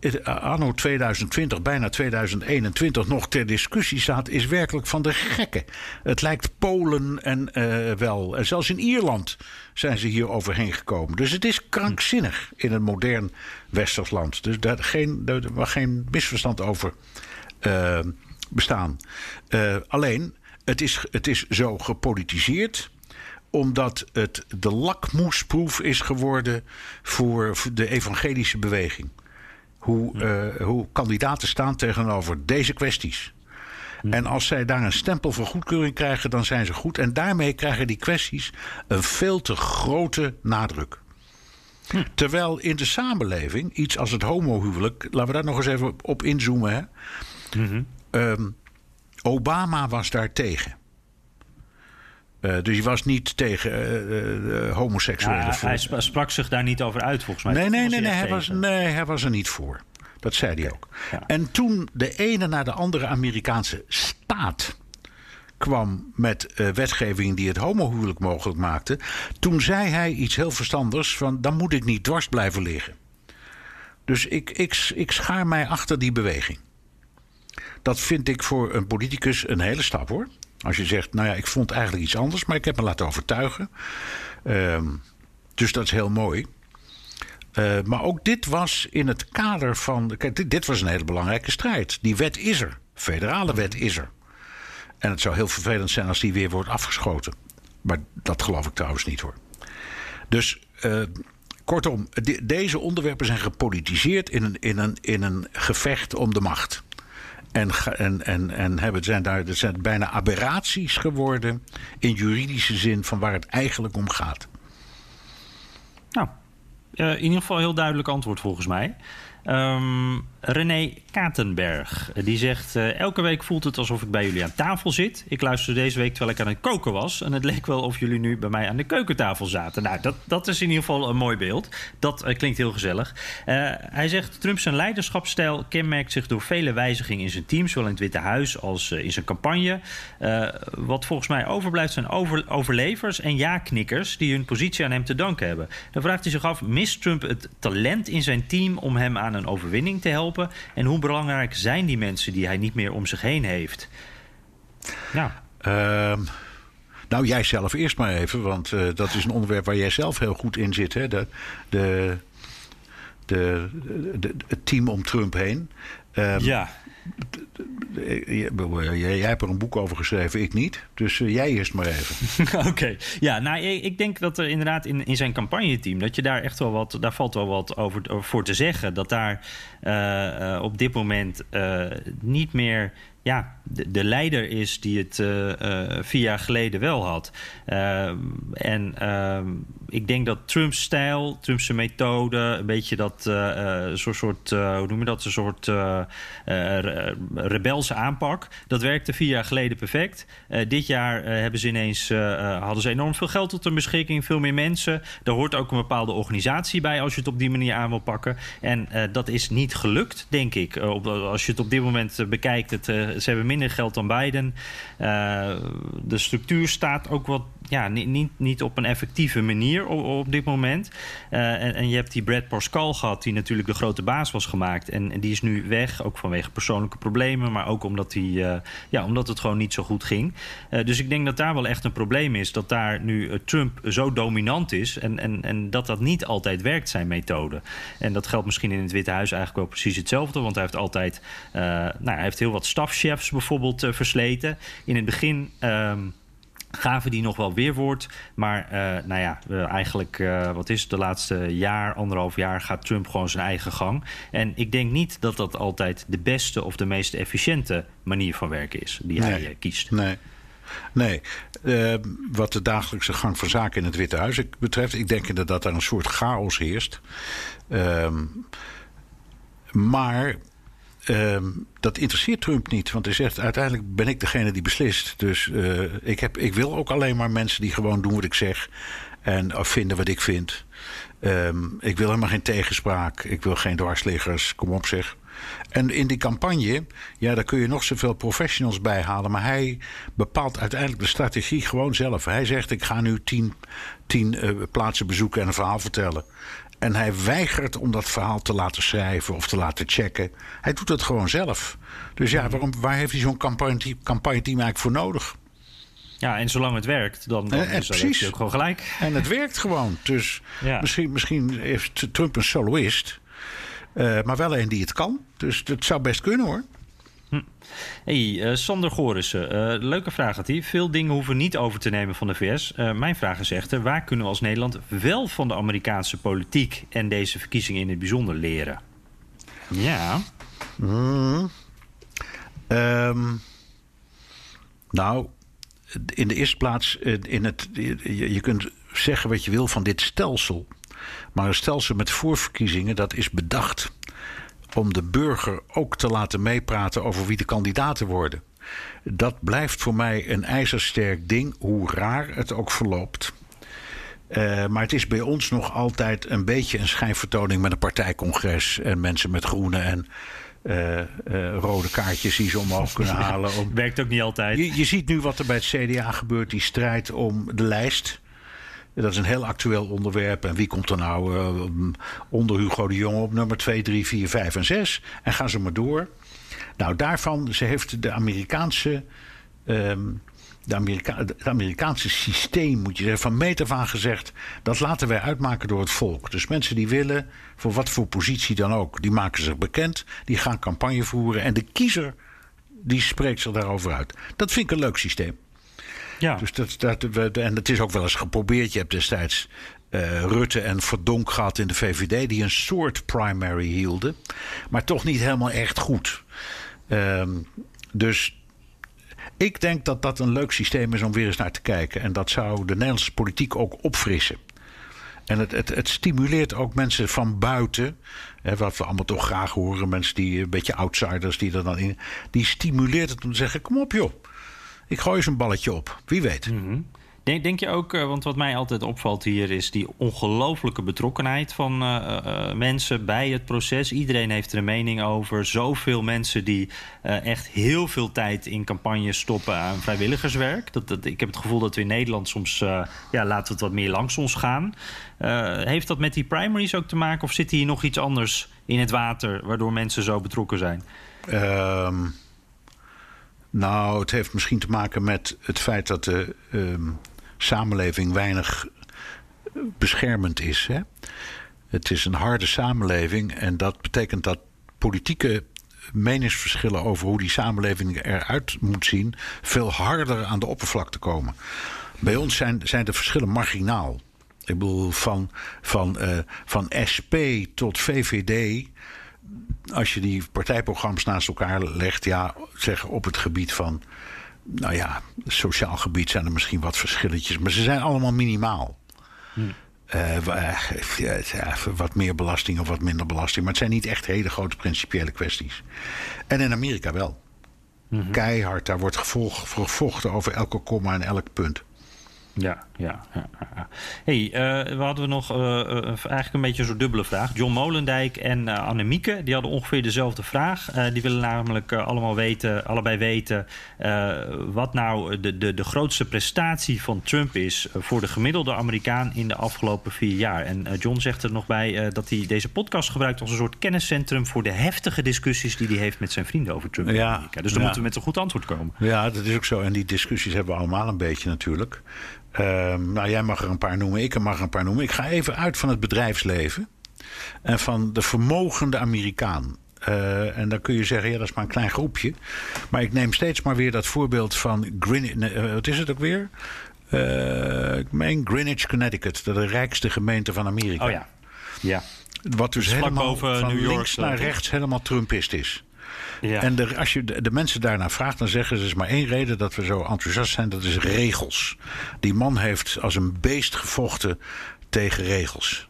eh, anno 2020, bijna 2021 nog ter discussie staat, is werkelijk van de gekken. Het lijkt Polen en uh, wel. En zelfs in Ierland zijn ze hier overheen gekomen. Dus het is krankzinnig in een modern westers land. Dus daar, geen, daar geen misverstand over uh, bestaan. Alleen, het is, het is zo gepolitiseerd omdat het de lakmoesproef is geworden voor de evangelische beweging. Hoe, uh, hoe kandidaten staan tegenover deze kwesties. En als zij daar een stempel voor goedkeuring krijgen, dan zijn ze goed. En daarmee krijgen die kwesties een veel te grote nadruk. Terwijl in de samenleving iets als het homohuwelijk, laten we daar nog eens even op inzoomen. Hè? Ehm, Obama was daar Eh, dus hij was niet tegen eh, eh, homoseksuele Ja, hij sprak zich daar niet over uit, volgens mij. Nee, nee, nee, nee, hij was, nee, hij was er niet voor. Dat zei hij ook. Ja. En toen de ene na de andere Amerikaanse staat kwam met wetgeving die het homohuwelijk mogelijk maakte, toen zei hij iets heel verstandigs van dan moet ik niet dwars blijven liggen. Dus ik, ik, ik schaar mij achter die beweging. Dat vind ik voor een politicus een hele stap hoor. Als je zegt, nou ja, ik vond eigenlijk iets anders, maar ik heb me laten overtuigen. Ehm, dus dat is heel mooi. Eh, maar ook dit was in het kader van. Kijk, dit, dit was een hele belangrijke strijd. Die wet is er. Federale wet is er. En het zou heel vervelend zijn als die weer wordt afgeschoten. Maar dat geloof ik trouwens niet hoor. Dus eh, kortom, de- deze onderwerpen zijn gepolitiseerd in een, in een, in een gevecht om de macht. En, en, en, en hebben, zijn daar zijn bijna aberraties geworden in juridische zin van waar het eigenlijk om gaat. Nou, eh, in ieder geval heel duidelijk antwoord volgens mij. Ehm, René Katenberg, eh, die zegt... eh, elke week voelt het alsof ik bij jullie aan tafel zit. Ik luisterde deze week terwijl ik aan het koken was... en het leek wel of jullie nu bij mij aan de keukentafel zaten. Nou, dat, dat is in ieder geval een mooi beeld. Dat eh, klinkt heel gezellig. Hij zegt... Trump zijn leiderschapsstijl kenmerkt zich door vele wijzigingen in zijn team... zowel in het Witte Huis als in zijn campagne. Wat volgens mij overblijft zijn over, overlevers en ja-knikkers... die hun positie aan hem te danken hebben. Dan vraagt hij zich af... mist Trump het talent in zijn team om hem aan een overwinning te helpen? En hoe belangrijk zijn die mensen die hij niet meer om zich heen heeft? Nou, Ehm, nou, jij zelf eerst maar even, want eh, dat is een onderwerp waar jij zelf heel goed in zit. Hè? De, de, de, de- het team om Trump heen. Ehm, ja. Eh, jij, jij hebt er een boek over geschreven, ik niet. Dus eh, jij eerst maar even. Oké, ja, nou, ik, denk dat er inderdaad in, in zijn campagneteam... dat je daar echt wel wat, daar valt wel wat over, voor te zeggen. Dat daar eh, eh, op dit moment eh, niet meer ja, de, de leider is die het eh, eh, vier jaar geleden wel had. Eh, en eh, ik denk dat Trumps stijl, Trumps methode... een beetje dat eh, eh, soort, hoe noem je dat, een soort eh, eh, re- rebelse aanpak... dat werkte vier jaar geleden perfect. Dit jaar hebben ze ineens, hadden ze enorm veel geld tot hun beschikking, veel meer mensen. Daar hoort ook een bepaalde organisatie bij als je het op die manier aan wil pakken. En dat is niet gelukt, denk ik. Op, als je het op dit moment bekijkt, het, ze hebben minder geld dan Biden. Eh, de structuur staat ook wat ja, niet, niet, niet op een effectieve manier op, dit moment. Eh, en, en je hebt die Brad Pascal gehad, die natuurlijk de grote baas was gemaakt. En, die is nu weg, ook vanwege persoonlijke problemen, maar ook omdat, die, eh, ja, omdat het gewoon niet zo goed ging. Eh, dus ik denk dat daar wel echt een probleem is. Dat daar nu eh, Trump zo dominant is en, en, en dat dat niet altijd werkt, zijn methode. En dat geldt misschien in het Witte Huis eigenlijk wel precies hetzelfde. Want hij heeft altijd, eh, nou, hij heeft heel wat stafchefs bijvoorbeeld eh, versleten. In het begin. ehm, gaven die nog wel weerwoord. Maar eh, nou ja, eigenlijk, eh, wat is het, de laatste jaar, anderhalf jaar... gaat Trump gewoon zijn eigen gang. En ik denk niet dat dat altijd de beste of de meest efficiënte manier van werken is... die hij Nee. kiest. Nee. Nee, Eh, wat de dagelijkse gang van zaken in het Witte Huis betreft, ik denk inderdaad dat daar een soort chaos heerst. Ehm, maar ehm, dat interesseert Trump niet, want hij zegt uiteindelijk ben ik degene die beslist. Dus eh, ik, heb, ik wil ook alleen maar mensen die gewoon doen wat ik zeg en of vinden wat ik vind. Ehm, ik wil helemaal geen tegenspraak, ik wil geen dwarsliggers, kom op zeg. En in die campagne, ja, daar kun je nog zoveel professionals bij halen. Maar hij bepaalt uiteindelijk de strategie gewoon zelf. Hij zegt: Ik ga nu tien, tien eh, plaatsen bezoeken en een verhaal vertellen. En hij weigert om dat verhaal te laten schrijven of te laten checken. Hij doet het gewoon zelf. Dus ja, waarom, waar heeft hij zo'n campagne, campagne-team eigenlijk voor nodig? Ja, en zolang het werkt, dan, dan Eh, eh, is dat precies. ook gewoon gelijk. En het werkt gewoon. Dus Ja. misschien, misschien heeft Trump een soloist. eh, maar wel een die het kan. Dus dat zou best kunnen hoor. Hey, eh, Sander Gorissen, eh, leuke vraag had hij. Veel dingen hoeven niet over te nemen van de VS. Eh, mijn vraag is echter, waar kunnen we als Nederland wel van de Amerikaanse politiek en deze verkiezingen in het bijzonder leren? Ja, Ehm, Nou, in de eerste plaats, in het, je, je kunt zeggen wat je wil van dit stelsel. Maar een stelsel met voorverkiezingen, dat is bedacht om de burger ook te laten meepraten over wie de kandidaten worden. Dat blijft voor mij een ijzersterk ding, hoe raar het ook verloopt. Uh, maar het is bij ons nog altijd een beetje een schijnvertoning met een partijcongres en mensen met groene en uh, uh, rode kaartjes die ze omhoog kunnen halen. Om... Werkt ook niet altijd. Je, je, ziet nu wat er bij het CDA gebeurt, die strijd om de lijst. Dat is een heel actueel onderwerp. En wie komt er nou uh, onder Hugo de Jonge op nummer 2, 3, 4, 5 en 6? En gaan ze maar door. Nou, daarvan, ze heeft de Amerikaanse. Um, de het Amerikaanse systeem, moet je zeggen, van meet af aan gezegd... dat laten wij uitmaken door het volk. Dus mensen die willen, voor wat voor positie dan ook... die maken zich bekend, die gaan campagne voeren... en de kiezer, die spreekt zich daarover uit. Dat vind ik een leuk systeem. Ja. Dus dat, dat, en het is ook wel eens geprobeerd. Je hebt destijds uh, Rutte en Verdonk gehad in de VVD... die een soort primary hielden, maar toch niet helemaal echt goed. Um, dus ik denk dat dat een leuk systeem is om weer eens naar te kijken. En dat zou de Nederlandse politiek ook opfrissen. En het, het, het stimuleert ook mensen van buiten. Hè, wat we allemaal toch graag horen. Mensen die een beetje outsiders die er dan in. Die stimuleert het om te zeggen: kom op joh. Ik gooi eens een balletje op. Wie weet. Mm -hmm. Denk, denk je ook, uh, want wat mij altijd opvalt hier is die ongelofelijke betrokkenheid van uh, uh, mensen bij het proces. Iedereen heeft er een mening over. Zoveel mensen die echt heel veel tijd in campagnes stoppen aan vrijwilligerswerk. Dat, dat, ik heb het gevoel dat we in Nederland soms, ja, laten we het wat meer langs ons gaan. heeft dat met die primaries ook te maken of zit hier nog iets anders in het water waardoor mensen zo betrokken zijn? Um... Nou, het heeft misschien te maken met het feit dat de um, samenleving weinig beschermend is. Hè? Het is een harde samenleving en dat betekent dat politieke meningsverschillen over hoe die samenleving eruit moet zien veel harder aan de oppervlakte komen. Bij ons zijn, zijn de verschillen marginaal. Ik bedoel, van, van, uh, van SP tot VVD als je die partijprogramma's naast elkaar legt, ja, zeg op het gebied van, nou ja, sociaal gebied zijn er misschien wat verschilletjes, maar ze zijn allemaal minimaal. Hm. Uh, ja, wat meer belasting of wat minder belasting. Maar het zijn niet echt hele grote principiële kwesties. En in Amerika wel. Mm -hmm. Keihard, daar wordt gevochten over elke komma en elk punt. Ja, ja. ja, ja. hey, uh, we hadden nog uh, uh, eigenlijk een beetje zo'n dubbele vraag. John Molendijk en Annemieke, die hadden ongeveer dezelfde vraag. die willen namelijk allemaal weten, allebei weten wat nou de, de, de grootste prestatie van Trump is voor de gemiddelde Amerikaan in de afgelopen vier jaar. En John zegt er nog bij dat hij deze podcast gebruikt als een soort kenniscentrum voor de heftige discussies die hij heeft met zijn vrienden over Trump ja, in Amerika. Dus dan moeten we met een goed antwoord komen. Ja, dat is ook zo. En die discussies hebben we allemaal een beetje natuurlijk. Uh, nou, jij mag er een paar noemen, ik mag er een paar noemen. Ik ga even uit van het bedrijfsleven en van de vermogende Amerikaan. Uh, en dan kun je zeggen, ja, dat is maar een klein groepje. Maar ik neem steeds maar weer dat voorbeeld van Greenwich. Uh, wat is het ook weer? Uh, ik meen Greenwich, Connecticut, de rijkste gemeente van Amerika. Oh ja. ja. Wat dus helemaal boven van New York, links naar rechts helemaal Trumpist is. Ja. En als je de, de, mensen daarna vraagt, dan zeggen ze: er is maar één reden dat we zo enthousiast zijn: dat is regels. Die man heeft als een beest gevochten tegen regels.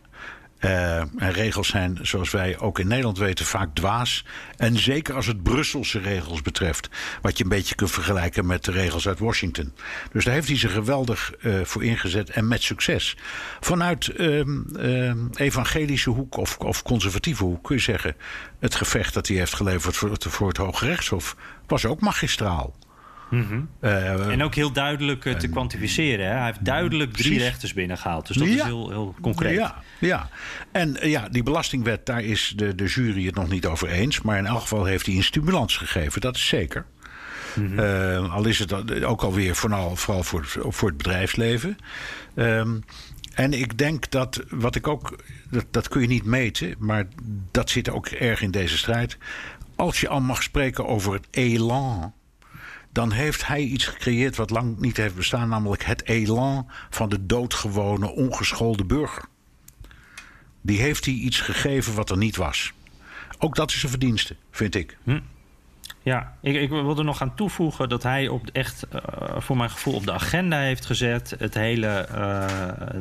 Uh, en regels zijn, zoals wij ook in Nederland weten, vaak dwaas. En zeker als het Brusselse regels betreft. Wat je een beetje kunt vergelijken met de regels uit Washington. Dus daar heeft hij zich geweldig uh, voor ingezet en met succes. Vanuit uh, evangelische hoek of, of, conservatieve hoek kun je zeggen... het gevecht dat hij heeft geleverd voor het, voor het Hoge Rechtshof was ook magistraal. Mm -hmm. uh, en ook heel duidelijk uh, te kwantificeren. Hè? Hij heeft duidelijk drie precies. rechters binnengehaald. Dus dat ja. is heel, heel concreet. Ja, ja. en uh, ja, die belastingwet, daar is de, de jury het nog niet over eens. Maar in elk geval heeft hij een stimulans gegeven, dat is zeker. Mm -hmm. al is het ook alweer vooral, vooral voor, voor het bedrijfsleven. Um, en ik denk dat, wat ik ook, dat, dat kun je niet meten, maar dat zit ook erg in deze strijd. Als je al mag spreken over het elan dan heeft hij iets gecreëerd wat lang niet heeft bestaan, namelijk het elan van de doodgewone, ongeschoolde burger. Die heeft hij iets gegeven wat er niet was. Ook dat is een verdienste, vind ik. Hm. Ja, ik, ik wil er nog aan toevoegen dat hij op echt, uh, voor mijn gevoel, op de agenda heeft gezet. Het hele, uh,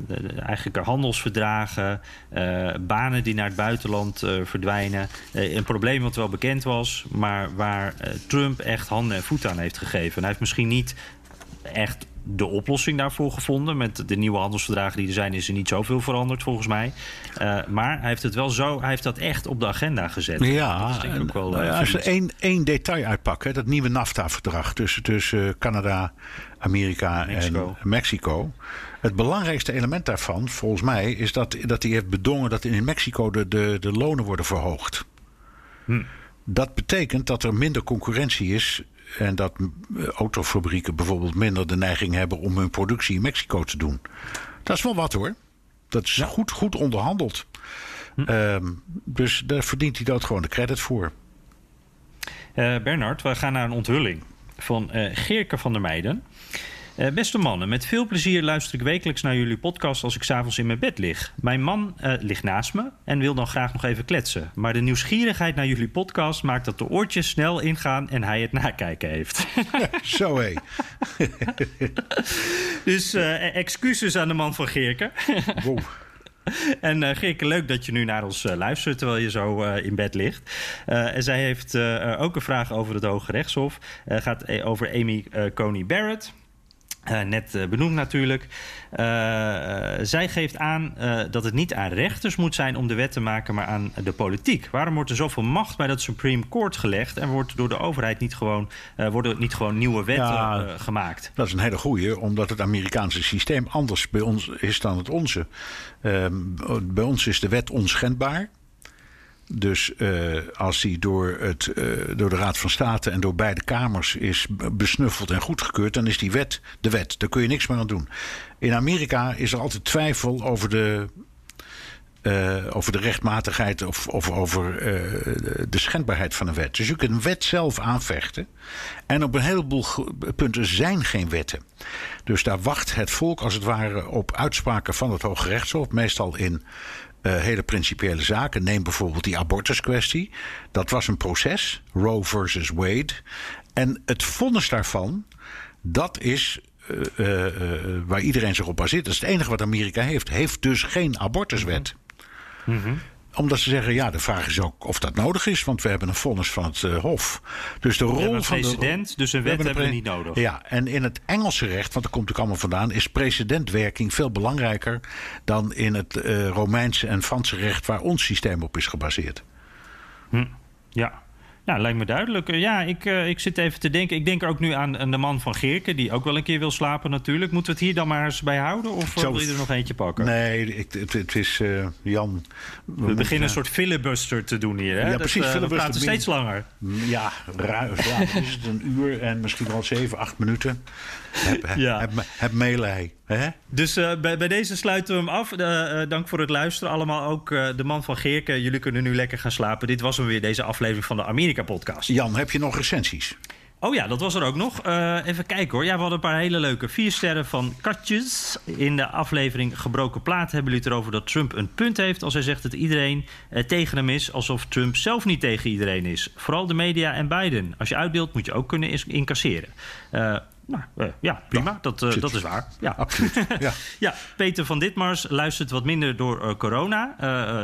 de, eigenlijk handelsverdragen, uh, banen die naar het buitenland verdwijnen. een probleem wat wel bekend was, maar waar Trump echt handen en voeten aan heeft gegeven. En hij heeft misschien niet echt de oplossing daarvoor gevonden. Met de nieuwe handelsverdragen die er zijn, is er niet zoveel veranderd volgens mij. Uh, maar hij heeft het wel zo, hij heeft dat echt op de agenda gezet. Ja, ook wel, uh, als we één, één detail uitpakken, dat nieuwe NAFTA-verdrag tussen, tussen Canada, Amerika Mexico. en Mexico. Het belangrijkste element daarvan, volgens mij, is dat, dat hij heeft bedongen dat in Mexico de, de, de lonen worden verhoogd. Hm. Dat betekent dat er minder concurrentie is en dat autofabrieken bijvoorbeeld minder de neiging hebben om hun productie in Mexico te doen. Dat is wel wat hoor. Dat is goed, goed onderhandeld. Hm. Um, dus daar verdient hij dat gewoon de credit voor. Uh, Bernard, we gaan naar een onthulling van uh, Geerke van der Meijden. Uh, beste mannen, met veel plezier luister ik wekelijks naar jullie podcast als ik s'avonds in mijn bed lig. Mijn man uh, ligt naast me en wil dan graag nog even kletsen. Maar de nieuwsgierigheid naar jullie podcast maakt dat de oortjes snel ingaan en hij het nakijken heeft. Zo hé. dus uh, excuses aan de man van Geerke. wow. En uh, Geerke, leuk dat je nu naar ons uh, luistert terwijl je zo uh, in bed ligt. en zij heeft ook een vraag over het Hoge Rechtshof. gaat over Amy Coney Barrett. Uh, net uh, benoemd natuurlijk. Uh, zij geeft aan dat het niet aan rechters moet zijn om de wet te maken, maar aan de politiek. Waarom wordt er zoveel macht bij dat Supreme Court gelegd en wordt door de overheid niet gewoon, worden niet gewoon nieuwe wetten ja, gemaakt? Dat is een hele goeie, omdat het Amerikaanse systeem anders bij ons is dan het onze. Ehm, bij ons is de wet onschendbaar. Dus uh, als die door, het, uh, door de Raad van State en door beide kamers is besnuffeld en goedgekeurd, dan is die wet de wet. Daar kun je niks meer aan doen. In Amerika is er altijd twijfel over de, uh, over de rechtmatigheid of, of over de schendbaarheid van een wet. Dus je kunt een wet zelf aanvechten. En op een heleboel punten zijn geen wetten. Dus daar wacht het volk als het ware op uitspraken van het Hoge Rechtshof, meestal in uh, hele principiële zaken. Neem bijvoorbeeld die abortuskwestie. Dat was een proces, Roe versus Wade. En het vonnis daarvan, dat is uh, uh, waar iedereen zich op baseert. Dat is het enige wat Amerika heeft. Heeft dus geen abortuswet. Mm -hmm omdat ze zeggen, ja, de vraag is ook of dat nodig is. Want we hebben een vonnis van het uh, Hof. Dus de rol een van president, de, dus een wet we hebben we niet nodig. Ja, en in het Engelse recht, want daar komt ook allemaal vandaan... is precedentwerking veel belangrijker... dan in het uh, Romeinse en Franse recht... waar ons systeem op is gebaseerd. Hm. Ja, nou, lijkt me duidelijk. Ja, ik, uh, ik zit even te denken. Ik denk ook nu aan, aan, de man van Geerke, die ook wel een keer wil slapen natuurlijk. Moeten we het hier dan maar eens bij houden? Of Zo, wil je er nog eentje pakken? Nee, ik, het, het, is uh, Jan. We, we beginnen een soort filibuster te doen hier. Hè? Ja, dat, precies. Uh, we praten steeds langer. Ja, ruim. Ja, is het een uur en misschien wel zeven, acht minuten. Heb, ja. heb, heb meelij. Hè? Dus uh, bij, bij, deze sluiten we hem af. Uh, uh, dank voor het luisteren. Allemaal ook de man van Geerke. Jullie kunnen nu lekker gaan slapen. Dit was hem weer, deze aflevering van de Amerika-podcast. Jan, heb je nog recensies? Oh ja, dat was er ook nog. Uh, even kijken hoor. Ja, we hadden een paar hele leuke. Vier sterren van Katjes. In de aflevering Gebroken Plaat hebben jullie het erover dat Trump een punt heeft... als hij zegt dat iedereen uh, tegen hem is... alsof Trump zelf niet tegen iedereen is. Vooral de media en Biden. Als je uitdeelt moet je ook kunnen incasseren. Uh, nou, uh, ja, prima. Ja, dat, uh, dat is waar. Ja. Absoluut. Ja. ja, Peter van Ditmars luistert wat minder door uh, corona.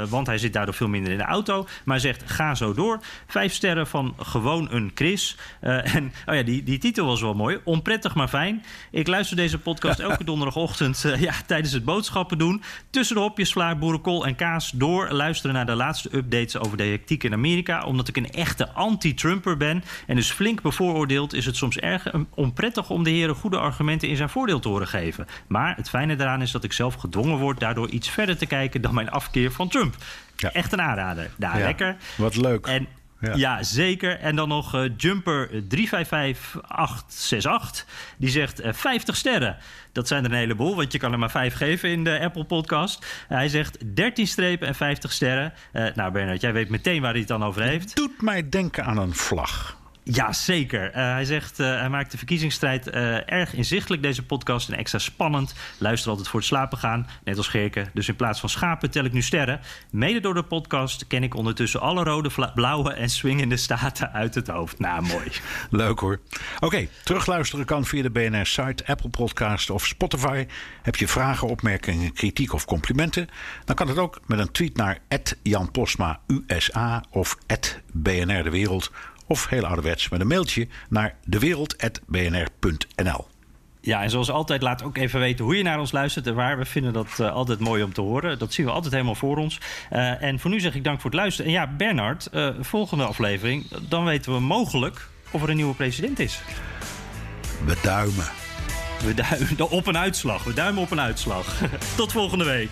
want hij zit daardoor veel minder in de auto. Maar zegt, ga zo door. Vijf sterren van gewoon een Chris. en oh ja, die, die titel was wel mooi. Onprettig maar fijn. Ik luister deze podcast elke donderdagochtend ja, tijdens het boodschappen doen. Tussen de hopjes, vla, boerenkool en kaas door. Luisteren naar de laatste updates over de hectiek in Amerika. Omdat ik een echte anti-Trumper ben. En dus flink bevooroordeeld is het soms erg onprettig om de heren goede argumenten in zijn voordeel te horen geven. Maar het fijne daaraan is dat ik zelf gedwongen word daardoor iets verder te kijken dan mijn afkeer van Trump. Ja. Echt een aanrader. Daar ja, lekker. Wat leuk. En ja. ja. zeker. En dan nog uh, Jumper 355868. Die zegt uh, 50 sterren. Dat zijn er een heleboel, want je kan er maar 5 geven in de Apple Podcast. Uh, hij zegt 13 strepen en 50 sterren. nou, Bernard, jij weet meteen waar hij het dan over heeft. Doet mij denken aan een vlag. Ja, zeker. Uh, hij zegt, uh, hij maakt de verkiezingsstrijd uh, erg inzichtelijk, deze podcast. En extra spannend. Luister altijd voor het slapen gaan, net als Gerke. Dus in plaats van schapen tel ik nu sterren. Mede door de podcast ken ik ondertussen alle rode, blauwe en swingende staten uit het hoofd. Nou, mooi. Leuk hoor. Oké, terugluisteren kan via de BNR-site, Apple Podcast of Spotify. Heb je vragen, opmerkingen, kritiek of complimenten? Dan kan het ook met een tweet naar Jan USA of BNR De Wereld of heel ouderwets met een mailtje naar dewereld.bnr.nl. Ja, en zoals altijd, laat ook even weten hoe je naar ons luistert en waar. We vinden dat uh, altijd mooi om te horen. Dat zien we altijd helemaal voor ons. Uh, en voor nu zeg ik dank voor het luisteren. En ja, Bernard, uh, volgende aflevering, dan weten we mogelijk of er een nieuwe president is. We duimen. We duimen op een uitslag. We duimen op een uitslag. Tot volgende week.